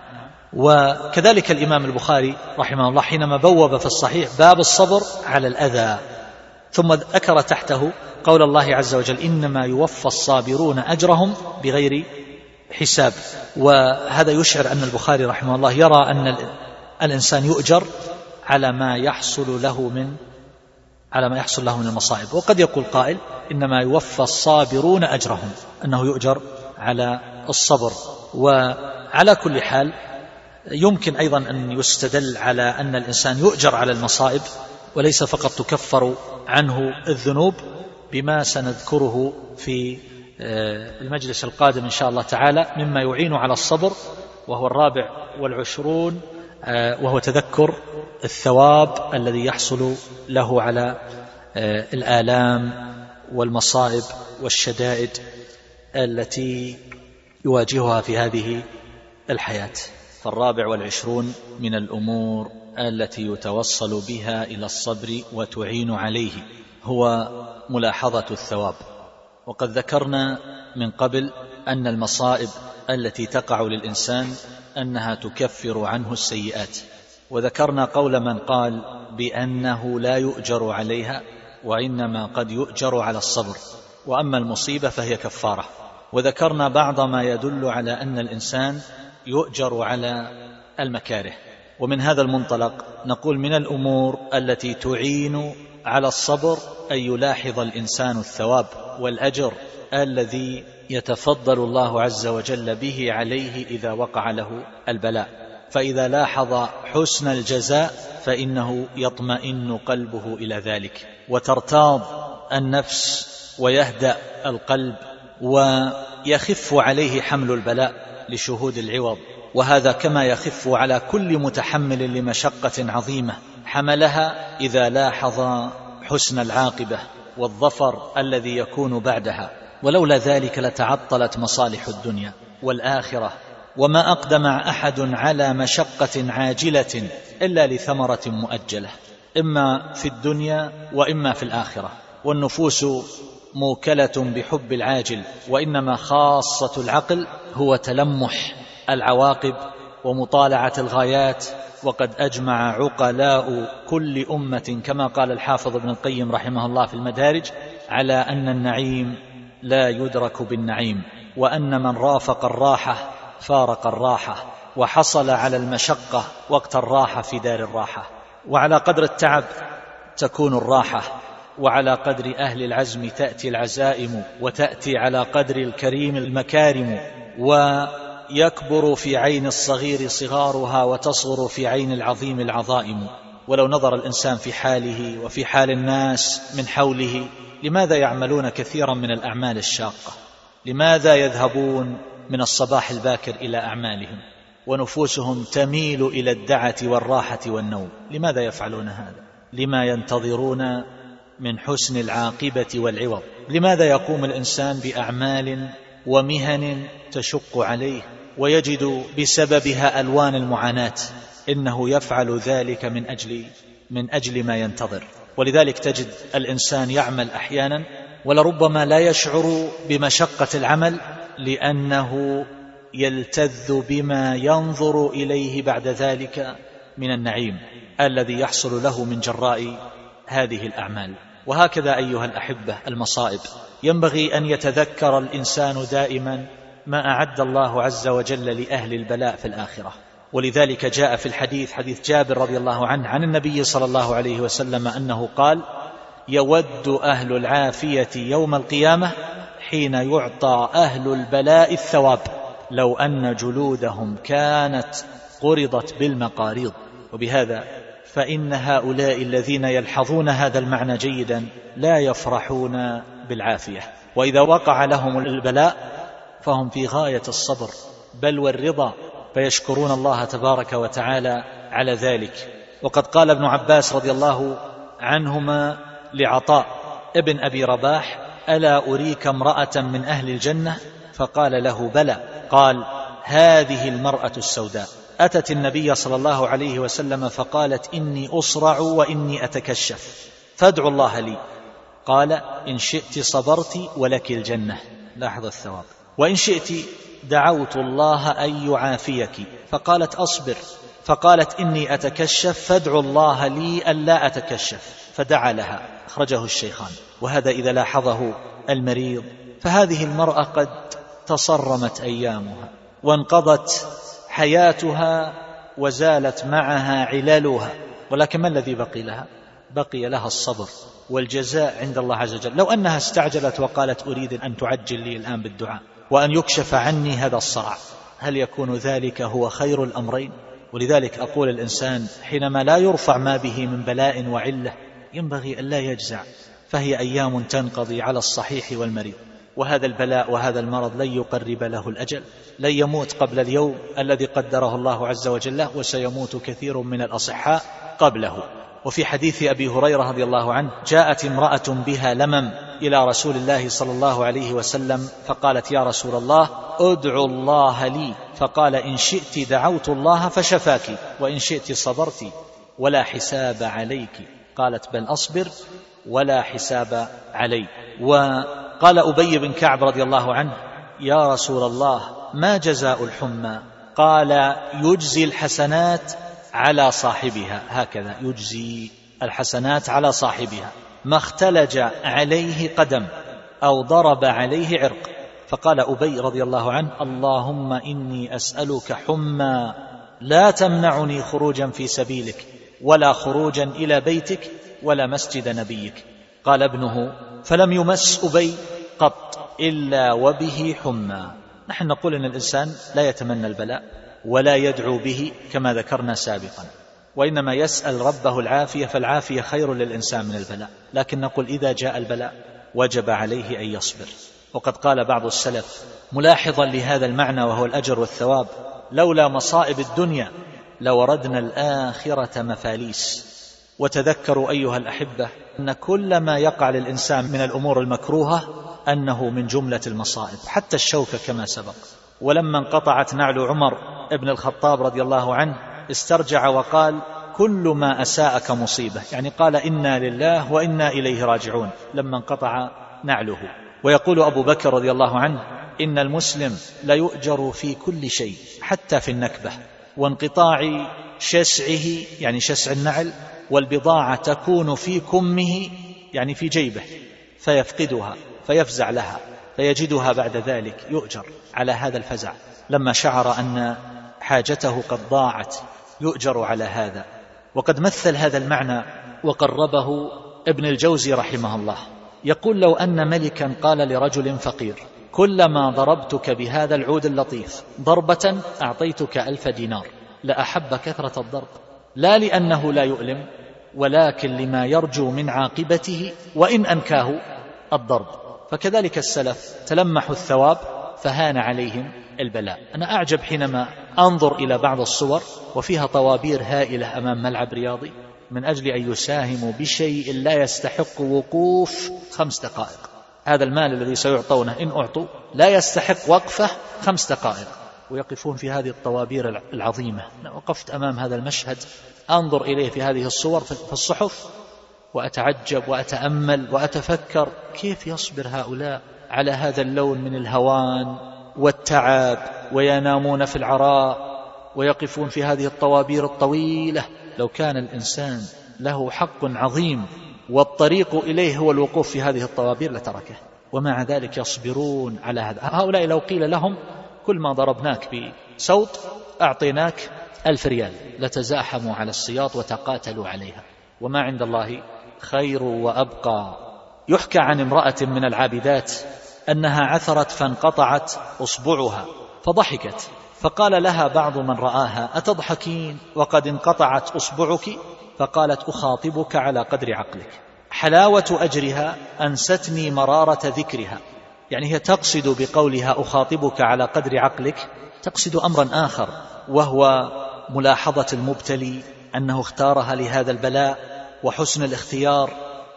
Speaker 1: وكذلك الإمام البخاري رحمه الله حينما بوب في الصحيح باب الصبر على الأذى ثم ذكر تحته قول الله عز وجل إنما يوفى الصابرون أجرهم بغير حساب. وهذا يشعر أن البخاري رحمه الله يرى أن الإنسان يؤجر على ما يحصل له من على ما يحصل له من المصائب. وقد يقول قائل إنما يوفى الصابرون أجرهم أنه يؤجر على الصبر وعلى كل حال يمكن أيضا أن يستدل على أن الإنسان يؤجر على المصائب وليس فقط تكفر عنه الذنوب بما سنذكره في آه، المجلس القادم إن شاء الله تعالى مما يعين على الصبر وهو الرابع والعشرون آه، وهو تذكر الثواب الذي يحصل له على آه، الآلام والمصائب والشدائد. التي يواجهها في هذه الحياة. فالرابع والعشرون من الأمور التي يتوصل بها إلى الصبر وتعين عليه هو ملاحظة الثواب. وقد ذكرنا من قبل أن المصائب التي تقع للإنسان أنها تكفر عنه السيئات. وذكرنا قول من قال بأنه لا يؤجر عليها وإنما قد يؤجر على الصبر. وأما المصيبة فهي كفارة. وذكرنا بعض ما يدل على أن الإنسان يؤجر على المكاره. ومن هذا المنطلق نقول من الأمور التي تعين على الصبر أن يلاحظ الإنسان الثواب والأجر الذي يتفضل الله عز وجل به عليه إذا وقع له البلاء. فإذا لاحظ حسن الجزاء فإنه يطمئن قلبه إلى ذلك. وترتاض النفس ويهدأ القلب ويخف عليه حمل البلاء لشهود العوض. وهذا كما يخف على كل متحمل لمشقة عظيمة حملها إذا لاحظ حسن العاقبة والظفر الذي يكون بعدها. ولولا ذلك لتعطلت مصالح الدنيا والآخرة. وما أقدم أحد على مشقة عاجلة إلا لثمرة مؤجلة. إما في الدنيا وإما في الآخرة. والنفوس موكلة بحب العاجل وإنما خاصة العقل هو تلمح العواقب ومطالعة الغايات وقد أجمع عقلاء كل أمة كما قال الحافظ ابن القيم رحمه الله في المدارج على أن النعيم لا يدرك بالنعيم وأن من رافق الراحة فارق الراحة وحصل على المشقة وقت الراحة في دار الراحة وعلى قدر التعب تكون الراحة وعلى قدر أهل العزم تأتي العزائم وتأتي على قدر الكريم المكارم ويكبر في عين الصغير صغارها وتصغر في عين العظيم العظائم. ولو نظر الإنسان في حاله وفي حال الناس من حوله لماذا يعملون كثيرا من الأعمال الشاقة؟ لماذا يذهبون من الصباح الباكر إلى أعمالهم؟ ونفوسهم تميل إلى الدعة والراحة والنوم. لماذا يفعلون هذا؟ لما ينتظرون من حسن العاقبة والعوض. لماذا يقوم الإنسان بأعمال ومهن تشق عليه ويجد بسببها ألوان المعاناة؟ إنه يفعل ذلك من أجل من أجل ما ينتظر. ولذلك تجد الإنسان يعمل أحيانا ولربما لا يشعر بمشقة العمل لأنه يلتذ بما ينظر إليه بعد ذلك من النعيم الذي يحصل له من جراء هذه الأعمال. وهكذا أيها الأحبة المصائب. ينبغي أن يتذكر الإنسان دائما ما أعد الله عز وجل لأهل البلاء في الآخرة. ولذلك جاء في الحديث حديث جابر رضي الله عنه عن النبي صلى الله عليه وسلم أنه قال يود أهل العافية يوم القيامة حين يعطى أهل البلاء الثواب لو أن جلودهم كانت قرضت بالمقاريض. وبهذا فإن هؤلاء الذين يلحظون هذا المعنى جيدا لا يفرحون بالعافية. وإذا وقع لهم البلاء فهم في غاية الصبر بل والرضا فيشكرون الله تبارك وتعالى على ذلك. وقد قال ابن عباس رضي الله عنهما لعطاء ابن أبي رباح ألا أريك امرأة من أهل الجنة؟ فقال له بلى. قال هذه المرأة السوداء. أتت النبي صلى الله عليه وسلم فقالت إني أصرع وإني أتكشف فادعوا الله لي. قال إن شئت صبرت ولك الجنة. لاحظ الثواب. وإن شئت دعوت الله أن يعافيك. فقالت أصبر. فقالت إني أتكشف فادعوا الله لي ألا أتكشف. فدعا لها. أخرجه الشيخان. وهذا إذا لاحظه المريض. فهذه المرأة قد تصرمت أيامها وانقضت حياتها وزالت معها علالها ولكن ما الذي بقي لها؟ بقي لها الصبر والجزاء عند الله عز وجل. لو أنها استعجلت وقالت أريد أن تعجل لي الآن بالدعاء وأن يكشف عني هذا الصرع هل يكون ذلك هو خير الأمرين؟ ولذلك أقول الإنسان حينما لا يرفع ما به من بلاء وعلة ينبغي أن لا يجزع فهي أيام تنقضي على الصحيح والمريض. وهذا البلاء وهذا المرض لن يقرب له الأجل لن يموت قبل اليوم الذي قدره الله عز وجل وسيموت كثير من الأصحاء قبله. وفي حديث أبي هريرة رضي الله عنه جاءت امرأة بها لمم إلى رسول الله صلى الله عليه وسلم فقالت يا رسول الله ادعو الله لي. فقال إن شئت دعوت الله فشفاك وإن شئت صبرت ولا حساب عليك. قالت بل أصبر ولا حساب علي. وقال أبي بن كعب رضي الله عنه يا رسول الله ما جزاء الحمى؟ قال يجزي الحسنات على صاحبها. هكذا يجزي الحسنات على صاحبها. ما اختلج عليه قدم أو ضرب عليه عرق. فقال أبي رضي الله عنه اللهم إني أسألك حمى لا تمنعني خروجا في سبيلك ولا خروجا إلى بيتك ولا مسجد نبيك. قال ابنه فلم يمس أبي قط إلا وبه حمى. نحن نقول إن الإنسان لا يتمنى البلاء ولا يدعو به كما ذكرنا سابقا وإنما يسأل ربه العافية فالعافية خير للإنسان من البلاء. لكن نقول إذا جاء البلاء وجب عليه أن يصبر. وقد قال بعض السلف ملاحظا لهذا المعنى وهو الأجر والثواب لولا مصائب الدنيا لوردنا الآخرة مفاليس. وتذكروا أيها الأحبة أن كل ما يقع للإنسان من الأمور المكروهة أنه من جملة المصائب حتى الشوكة كما سبق. ولما انقطعت نعل عمر ابن الخطاب رضي الله عنه استرجع وقال كل ما أساءك مصيبة. يعني قال إنا لله وإنا إليه راجعون. لما انقطع نعله. ويقول أبو بكر رضي الله عنه إن المسلم ليؤجر في كل شيء حتى في النكبة وانقطاع شسعه يعني شسع النعل والبضاعة تكون في كمه يعني في جيبه فيفقدها فيفزع لها فيجدها بعد ذلك يؤجر على هذا الفزع. لما شعر أن حاجته قد ضاعت يؤجر على هذا. وقد مثل هذا المعنى وقربه ابن الجوزي رحمه الله. يقول لو أن ملكا قال لرجل فقير كلما ضربتك بهذا العود اللطيف ضربة أعطيتك ألف دينار لأحب كثرة الضرب لا لأنه لا يؤلم ولكن لما يرجو من عاقبته وإن أنكاه الضرب. فكذلك السلف تلمحوا الثواب فهان عليهم البلاء. أنا أعجب حينما أنظر إلى بعض الصور وفيها طوابير هائلة أمام ملعب رياضي من أجل أن يساهموا بشيء لا يستحق وقوف خمس دقائق. هذا المال الذي سيعطونه إن أعطوا لا يستحق وقفة خمس دقائق. ويقفون في هذه الطوابير العظيمة. وقفت أمام هذا المشهد. أنظر إليه في هذه الصور في الصحف وأتعجب وأتأمل وأتفكر كيف يصبر هؤلاء على هذا اللون من الهوان والتعب وينامون في العراء ويقفون في هذه الطوابير الطويلة. لو كان الإنسان له حق عظيم والطريق إليه هو الوقوف في هذه الطوابير لتركه. ومع ذلك يصبرون على هذا. هؤلاء لو قيل لهم كل ما ضربناك بسوط أعطيناك ألف ريال. لتزاحموا على السياط وتقاتلوا عليها. وما عند الله خير وأبقى. يحكى عن امرأة من العابدات أنها عثرت فانقطعت أصبعها فضحكت فقال لها بعض من رآها أتضحكين؟ وقد انقطعت أصبعك؟ فقالت أخاطبك على قدر عقلك. حلاوة أجرها أنستني مرارة ذكرها. يعني هي تقصد بقولها أخاطبك على قدر عقلك تقصد أمرا آخر وهو ملاحظة المبتلي أنه اختارها لهذا البلاء وحسن الاختيار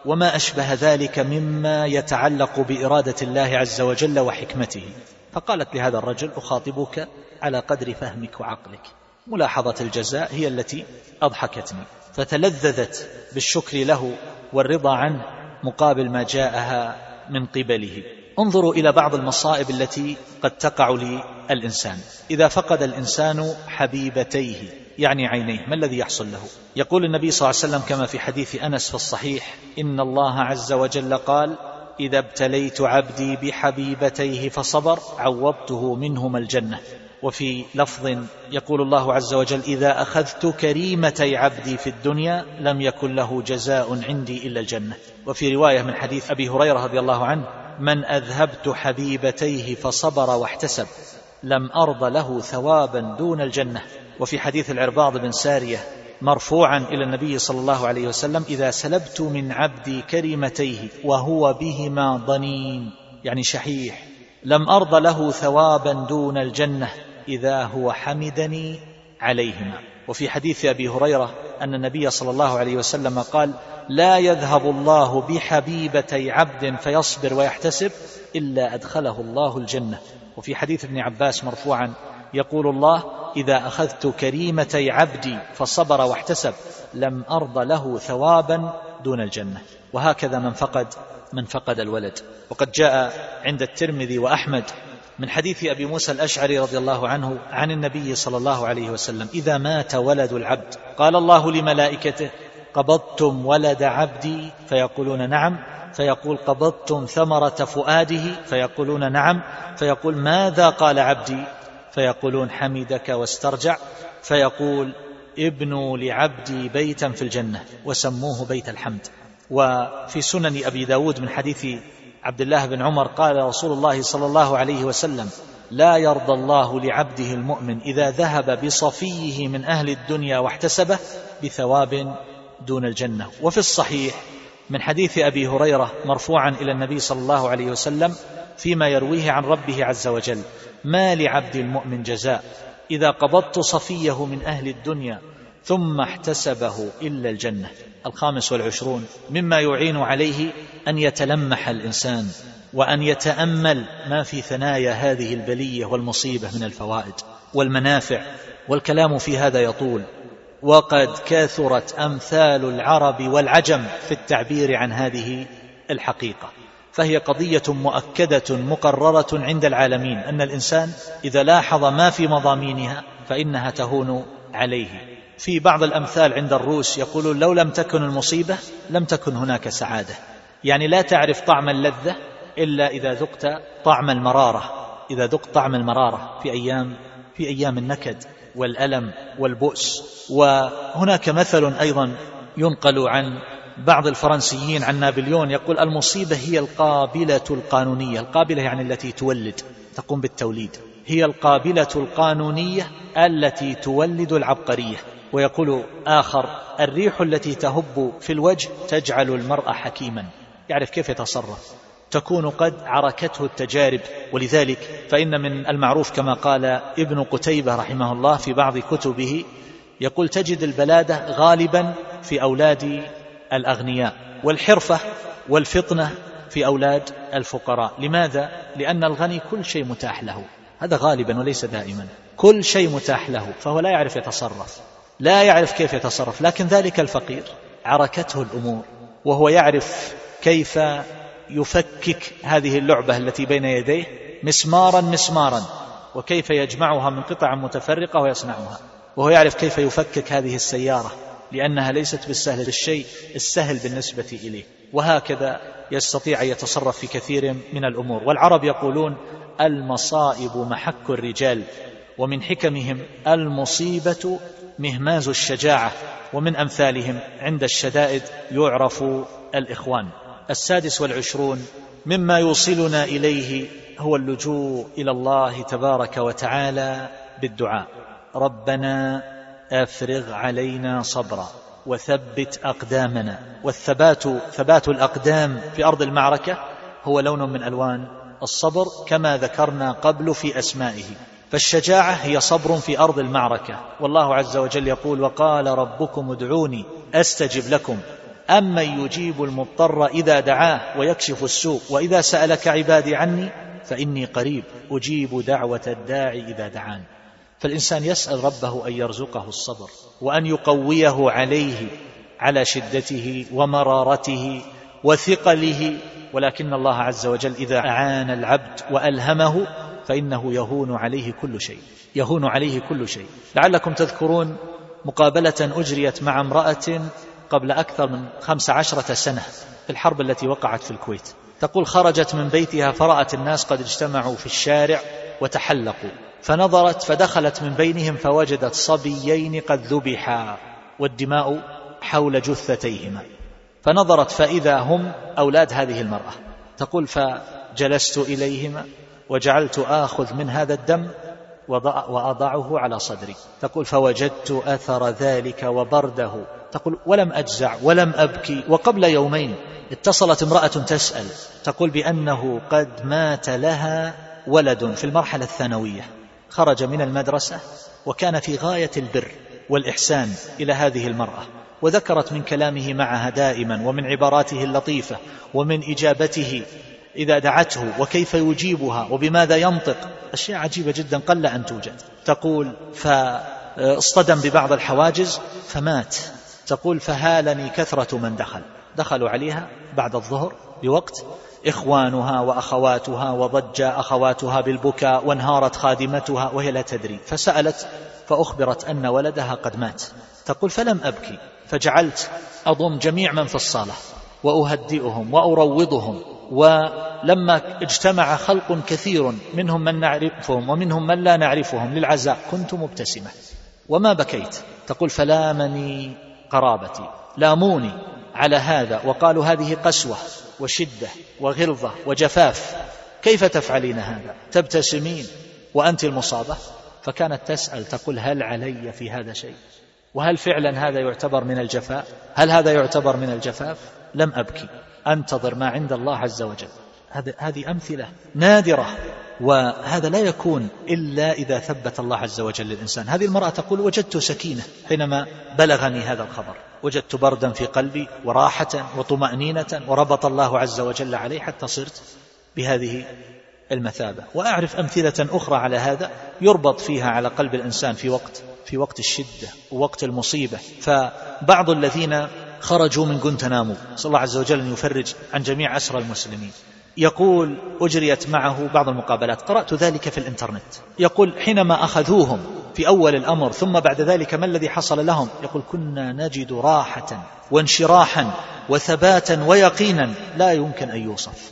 Speaker 1: وما أشبه ذلك مما يتعلق بإرادة الله عز وجل وحكمته. فقالت لهذا الرجل أخاطبك على قدر فهمك وعقلك. ملاحظة الجزاء هي التي أضحكتني. فتلذذت بالشكر له والرضا عنه مقابل ما جاءها من قبله. انظروا إلى بعض المصائب التي قد تقع للإنسان. إذا فقد الإنسان حبيبتيه يعني عينيه ما الذي يحصل له؟ يقول النبي صلى الله عليه وسلم كما في حديث أنس في الصحيح إن الله عز وجل قال إذا ابتليت عبدي بحبيبتيه فصبر عوضته منهما الجنة. وفي لفظ يقول الله عز وجل إذا أخذت كريمتي عبدي في الدنيا لم يكن له جزاء عندي إلا الجنة. وفي رواية من حديث أبي هريرة رضي الله عنه من أذهبت حبيبتيه فصبر واحتسب لم أرض له ثوابا دون الجنة. وفي حديث العرباض بن سارية مرفوعا إلى النبي صلى الله عليه وسلم إذا سلبت من عبدي كريمتيه وهو بهما ضنين. يعني شحيح. لم أرض له ثوابا دون الجنة إذا هو حمدني عليهما. وفي حديث أبي هريرة أن النبي صلى الله عليه وسلم قال لا يذهب الله بحبيبتي عبد فيصبر ويحتسب إلا أدخله الله الجنة. وفي حديث ابن عباس مرفوعا يقول الله إذا أخذت كريمتي عبدي فصبر واحتسب لم أرض له ثوابا دون الجنة. وهكذا من فقد من فقد الولد. وقد جاء عند الترمذي وأحمد من حديث أبي موسى الأشعري رضي الله عنه عن النبي صلى الله عليه وسلم إذا مات ولد العبد. قال الله لملائكته قبضتم ولد عبدي. فيقولون نعم. فيقول قبضتم ثمرة فؤاده. فيقولون نعم. فيقول ماذا قال عبدي؟ فيقولون حمدك واسترجع. فيقول ابنوا لعبدي بيتا في الجنة. وسموه بيت الحمد. وفي سنن أبي داود من حديث عبد الله بن عمر قال رسول الله صلى الله عليه وسلم لا يرضى الله لعبده المؤمن إذا ذهب بصفيه من أهل الدنيا واحتسبه بثواب دون الجنة. وفي الصحيح من حديث أبي هريرة مرفوعا إلى النبي صلى الله عليه وسلم فيما يرويه عن ربه عز وجل ما لعبد المؤمن جزاء إذا قبضت صفيه من أهل الدنيا ثم احتسبه إلا الجنة. الخامس والعشرون مما يعين عليه أن يتلمح الإنسان وأن يتأمل ما في ثنايا هذه البلية والمصيبة من الفوائد والمنافع. والكلام في هذا يطول وقد كثرت أمثال العرب والعجم في التعبير عن هذه الحقيقة. فهي قضية مؤكدة مقررة عند العالمين أن الإنسان إذا لاحظ ما في مضامينها فإنها تهون عليه. في بعض الأمثال عند الروس يقولون لو لم تكن المصيبة لم تكن هناك سعادة. يعني لا تعرف طعم اللذة إلا إذا ذقت طعم المرارة. إذا ذقت طعم المرارة في أيام في أيام النكد والألم والبؤس. وهناك مثل أيضا ينقل عن بعض الفرنسيين عن نابليون يقول المصيبة هي القابلة القانونية. القابلة يعني التي تولد تقوم بالتوليد. هي القابلة القانونية التي تولد العبقرية. ويقول آخر الريح التي تهب في الوجه تجعل المرء حكيما. يعرف كيف يتصرف؟ تكون قد عركته التجارب. ولذلك فإن من المعروف كما قال ابن قتيبة رحمه الله في بعض كتبه يقول تجد البلادة غالبا في أولاد الأغنياء والحرفة والفطنة في أولاد الفقراء. لماذا؟ لأن الغني كل شيء متاح له. هذا غالبا وليس دائما. كل شيء متاح له فهو لا يعرف يتصرف. لا يعرف كيف يتصرف لكن ذلك الفقير عركته الأمور وهو يعرف كيف يفكك هذه اللعبة التي بين يديه مسمارا مسمارا وكيف يجمعها من قطع متفرقة ويصنعها وهو يعرف كيف يفكك هذه السيارة لأنها ليست بالسهل الشيء السهل بالنسبة إليه وهكذا يستطيع أن يتصرف في كثير من الأمور. والعرب يقولون المصائب محك الرجال ومن حكمهم المصيبة مهماز الشجاعة ومن أمثالهم عند الشدائد يعرف الإخوان. السادس والعشرون مما يوصلنا إليه هو اللجوء إلى الله تبارك وتعالى بالدعاء. ربنا أفرغ علينا صبرا وثبت أقدامنا. والثبات ثبات الأقدام في أرض المعركة هو لون من ألوان الصبر كما ذكرنا قبل في أسمائه. فالشجاعة هي صبر في أرض المعركة. والله عز وجل يقول وقال ربكم ادعوني أستجب لكم. أمن يجيب المضطر إذا دعاه ويكشف السوء. وإذا سألك عبادي عني فإني قريب أجيب دعوة الداعي إذا دعان. فالإنسان يسأل ربه أن يرزقه الصبر وأن يقويه عليه على شدته ومرارته وثقله. ولكن الله عز وجل إذا أعان العبد وألهمه فإنه يهون عليه كل شيء. يهون عليه كل شيء. لعلكم تذكرون مقابلة أجريت مع امرأة قبل أكثر من خمس عشرة سنة في الحرب التي وقعت في الكويت. تقول خرجت من بيتها فرأت الناس قد اجتمعوا في الشارع وتحلقوا. فنظرت فدخلت من بينهم فوجدت صبيين قد ذبحا والدماء حول جثتيهما. فنظرت فإذا هم أولاد هذه المرأة. تقول فجلست إليهما وجعلت آخذ من هذا الدم وأضعه على صدري. تقول فوجدت أثر ذلك وبرده. تقول ولم أجزع ولم أبكي. وقبل يومين اتصلت امرأة تسأل. تقول بأنه قد مات لها ولد في المرحلة الثانوية. خرج من المدرسة وكان في غاية البر والإحسان إلى هذه المرأة. وذكرت من كلامه معها دائما ومن عباراته اللطيفة ومن إجابته إذا دعته وكيف يجيبها وبماذا ينطق. أشياء عجيبة جدا قل أن توجد. تقول فاصطدم ببعض الحواجز فمات. تقول فهالني كثرة من دخل. دخلوا عليها بعد الظهر بوقت. إخوانها وأخواتها وضج أخواتها بالبكاء وانهارت خادمتها وهي لا تدري. فسألت فأخبرت أن ولدها قد مات. تقول فلم أبكي. فجعلت أضم جميع من في الصالة وأهدئهم وأروضهم. ولما اجتمع خلق كثير منهم من نعرفهم ومنهم من لا نعرفهم للعزاء كنت مبتسمة. وما بكيت. تقول فلامني قرابتي. لاموني على هذا وقالوا هذه قسوة وشدة وغلظة وجفاف. كيف تفعلين هذا؟ تبتسمين وأنت المصابة؟ فكانت تسأل تقول هل علي في هذا شيء؟ وهل فعلا هذا يعتبر من الجفاء؟ هل هذا يعتبر من الجفاف؟ لم أبكي. أنتظر ما عند الله عز وجل. هذه أمثلة نادرة. وهذا لا يكون إلا إذا ثبت الله عز وجل للإنسان. هذه المرأة تقول وجدت سكينة حينما بلغني هذا الخبر. وجدت بردا في قلبي وراحة وطمأنينة وربط الله عز وجل عليه حتى صرت بهذه المثابة. وأعرف أمثلة أخرى على هذا يربط فيها على قلب الإنسان في وقت في وقت الشدة ووقت المصيبة. فبعض الذين خرجوا من جنتنامو صلى الله عز وجل أن يفرج عن جميع أسرى المسلمين. يقول أجريت معه بعض المقابلات. قرأت ذلك في الإنترنت. يقول حينما أخذوهم في أول الأمر ثم بعد ذلك ما الذي حصل لهم؟ يقول كنا نجد راحة وانشراحا وثباتا ويقينا لا يمكن أن يوصف.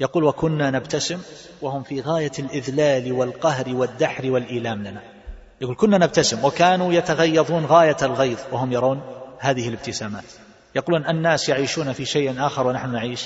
Speaker 1: يقول وكنا نبتسم وهم في غاية الإذلال والقهر والدحر والإيلام لنا. يقول كنا نبتسم وكانوا يتغيظون غاية الغيظ وهم يرون هذه الابتسامات. يقولون الناس يعيشون في شيء آخر ونحن نعيش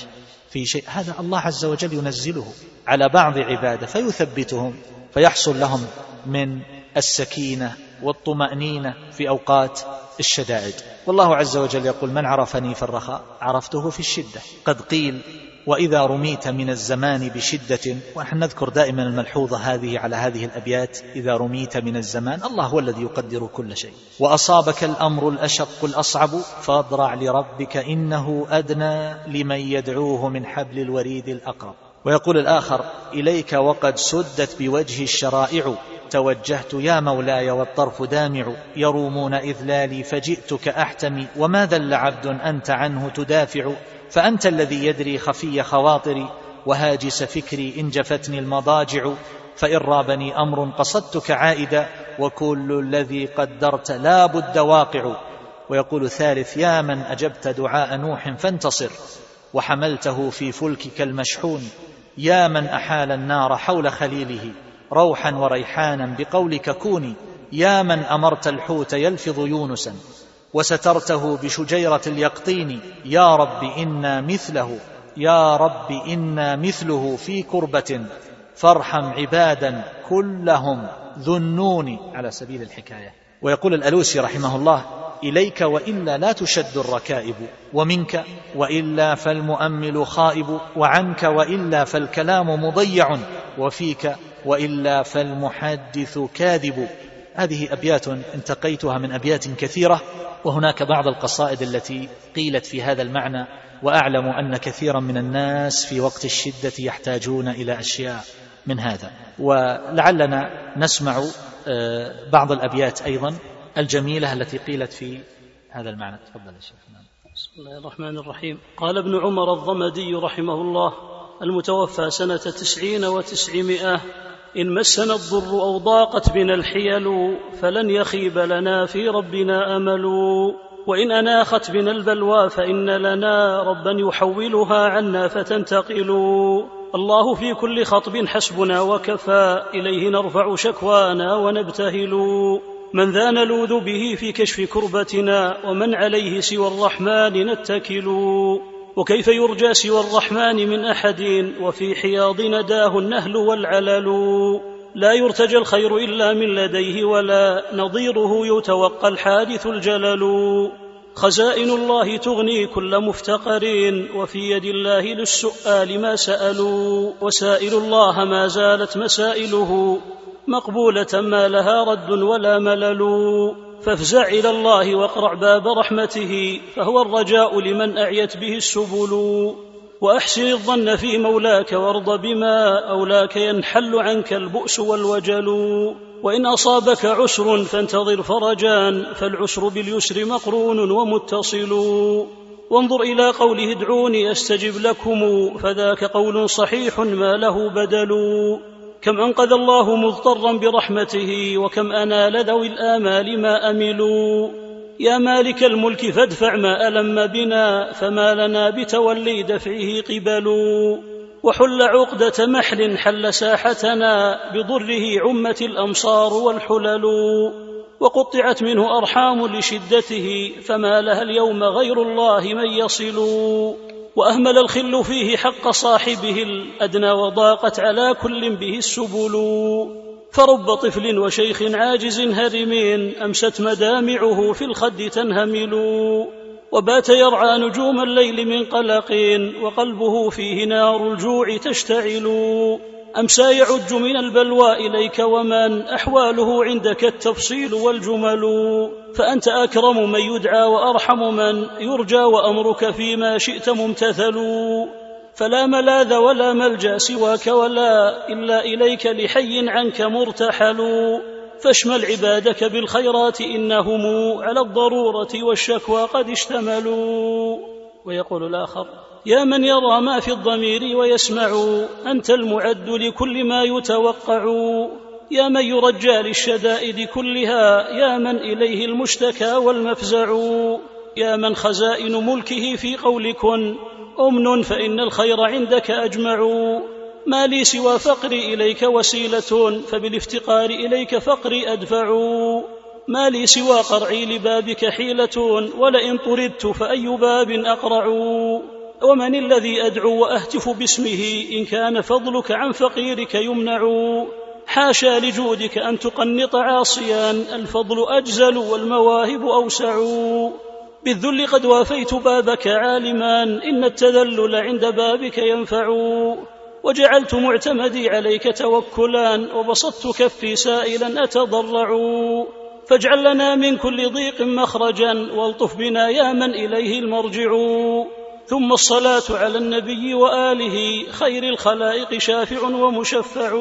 Speaker 1: في شيء. هذا الله عز وجل ينزله على بعض عبادة فيثبتهم فيحصل لهم من السكينة والطمأنينة في أوقات الشدائد. والله عز وجل يقول من عرفني في الرخاء؟ عرفته في الشدة. قد قيل وإذا رميت من الزمان بشدة ونحن نذكر دائما الملحوظة هذه على هذه الأبيات إذا رميت من الزمان الله هو الذي يقدر كل شيء. وأصابك الأمر الأشق الأصعب فاضرع لربك إنه أدنى لمن يدعوه من حبل الوريد الأقرب. ويقول الآخر إليك وقد سدت بوجه الشرائع توجهت يا مولاي والطرف دامع يرومون إذلالي فجئتك أحتمي وما ذل عبد أنت عنه تدافع؟ فأنت الذي يدري خفي خواطري وهاجس فكري إن جفتني المضاجع فإن رابني أمر قصدتك عائدا وكل الذي قدرت لا بد واقع. ويقول الثالث يا من أجبت دعاء نوح فانتصر وحملته في فلكك المشحون. يا من أحال النار حول خليله روحا وريحانا بقولك كوني. يا من أمرت الحوت يلفظ يونسا. وسترته بشجيرة اليقطين. يا رب إنا مثله. يا رب إنا مثله في كربة. فارحم عبادا كلهم ذنون. على سبيل الحكاية. ويقول الألوسي رحمه الله إليك وإلا لا تشد الركائب. ومنك وإلا فالمؤمل خائب. وعنك وإلا فالكلام مضيع. وفيك وإلا فالمحدث كاذب. هذه أبيات انتقيتها من أبيات كثيرة وهناك بعض القصائد التي قيلت في هذا المعنى وأعلم أن كثيرا من الناس في وقت الشدة يحتاجون إلى أشياء من هذا. ولعلنا نسمع آه، بعض الأبيات أيضا الجميلة التي قيلت في هذا المعنى. تفضل يا شيخ. نعم.
Speaker 2: بسم الله الرحمن الرحيم. قال ابن عمر الضمدي رحمه الله المتوفى سنة تسعين وتسعمائة إن مسنا الضر أو ضاقت بنا الحيل فلن يخيب لنا في ربنا أمل. وإن أناخت بنا البلوى فإن لنا ربا يحولها عنا فتنتقل. الله في كل خطب حسبنا وكفى إليه نرفع شكوانا ونبتهل. من ذا نلوذ به في كشف كربتنا ومن عليه سوى الرحمن نتكل. وكيف يرجى سوى الرحمن من أحد وفي حياض نداه النهل والعلل. لا يرتجى الخير إلا من لديه ولا نظيره يتوقى الحادث الجلل. خزائن الله تغني كل مفتقر وفي يد الله للسؤال ما سالوا وسائل الله ما زالت مسائله مقبولة ما لها رد ولا ملل. فافزع إلى الله واقرع باب رحمته فهو الرجاء لمن أعيت به السبل. وأحسن الظن في مولاك وارض بما أولاك ينحل عنك البؤس والوجل. وإن أصابك عسر فانتظر فرجان فالعسر باليسر مقرون ومتصل. وانظر إلى قوله ادعوني أستجب لكم فذاك قول صحيح ما له بدل. كم أنقذ الله مضطرا برحمته وكم انال ذوي الآمال ما أملوا. يا مالك الملك فادفع ما ألم بنا فما لنا بتولي دفعه قبل. وحل عقدة محل حل ساحتنا بضره عمت الأمصار والحلل. وقطعت منه أرحام لشدته فما لها اليوم غير الله من يصل. وأهمل الخل فيه حق صاحبه الأدنى وضاقت على كل به السبل. فرب طفل وشيخ عاجز هرم أمست مدامعه في الخد تنهمل. وبات يرعى نجوم الليل من قلق وقلبه فيه نار الجوع تشتعل. امسى يعج من البلوى إليك ومن أحواله عندك التفصيل والجمل فأنت أكرم من يدعى وأرحم من يرجى وأمرك فيما شئت ممتثل فلا ملاذ ولا ملجأ سواك ولا إلا إليك لحي عنك مرتحل فاشمل عبادك بالخيرات إنهم على الضرورة والشكوى قد اشتملوا ويقول الآخر يا من يرى ما في الضمير ويسمع أنت المعد لكل ما يتوقع. يا من يرجى للشدائد كلها يا من إليه المشتكى والمفزع. يا من خزائن ملكه في قول كن أمن فإن الخير عندك أجمع. ما لي سوى فقري إليك وسيلة فبالافتقار إليك فقري أدفع. ما لي سوى قرعي لبابك حيلة ولئن طردت فأي باب أقرع. ومن الذي أدعو وأهتف باسمه إن كان فضلك عن فقيرك يمنع. حاشا لجودك أن تقنط عاصيا. الفضل أجزل والمواهب أوسع. بالذل قد وافيت بابك عالما. إن التذلل عند بابك ينفع. وجعلت معتمدي عليك توكلا. وبسطت كفي سائلا أتضرع. فاجعل لنا من كل ضيق مخرجا. والطف بنا يا من إليه المرجع. ثم الصلاة على النبي وآله خير الخلائق شافع ومشفع.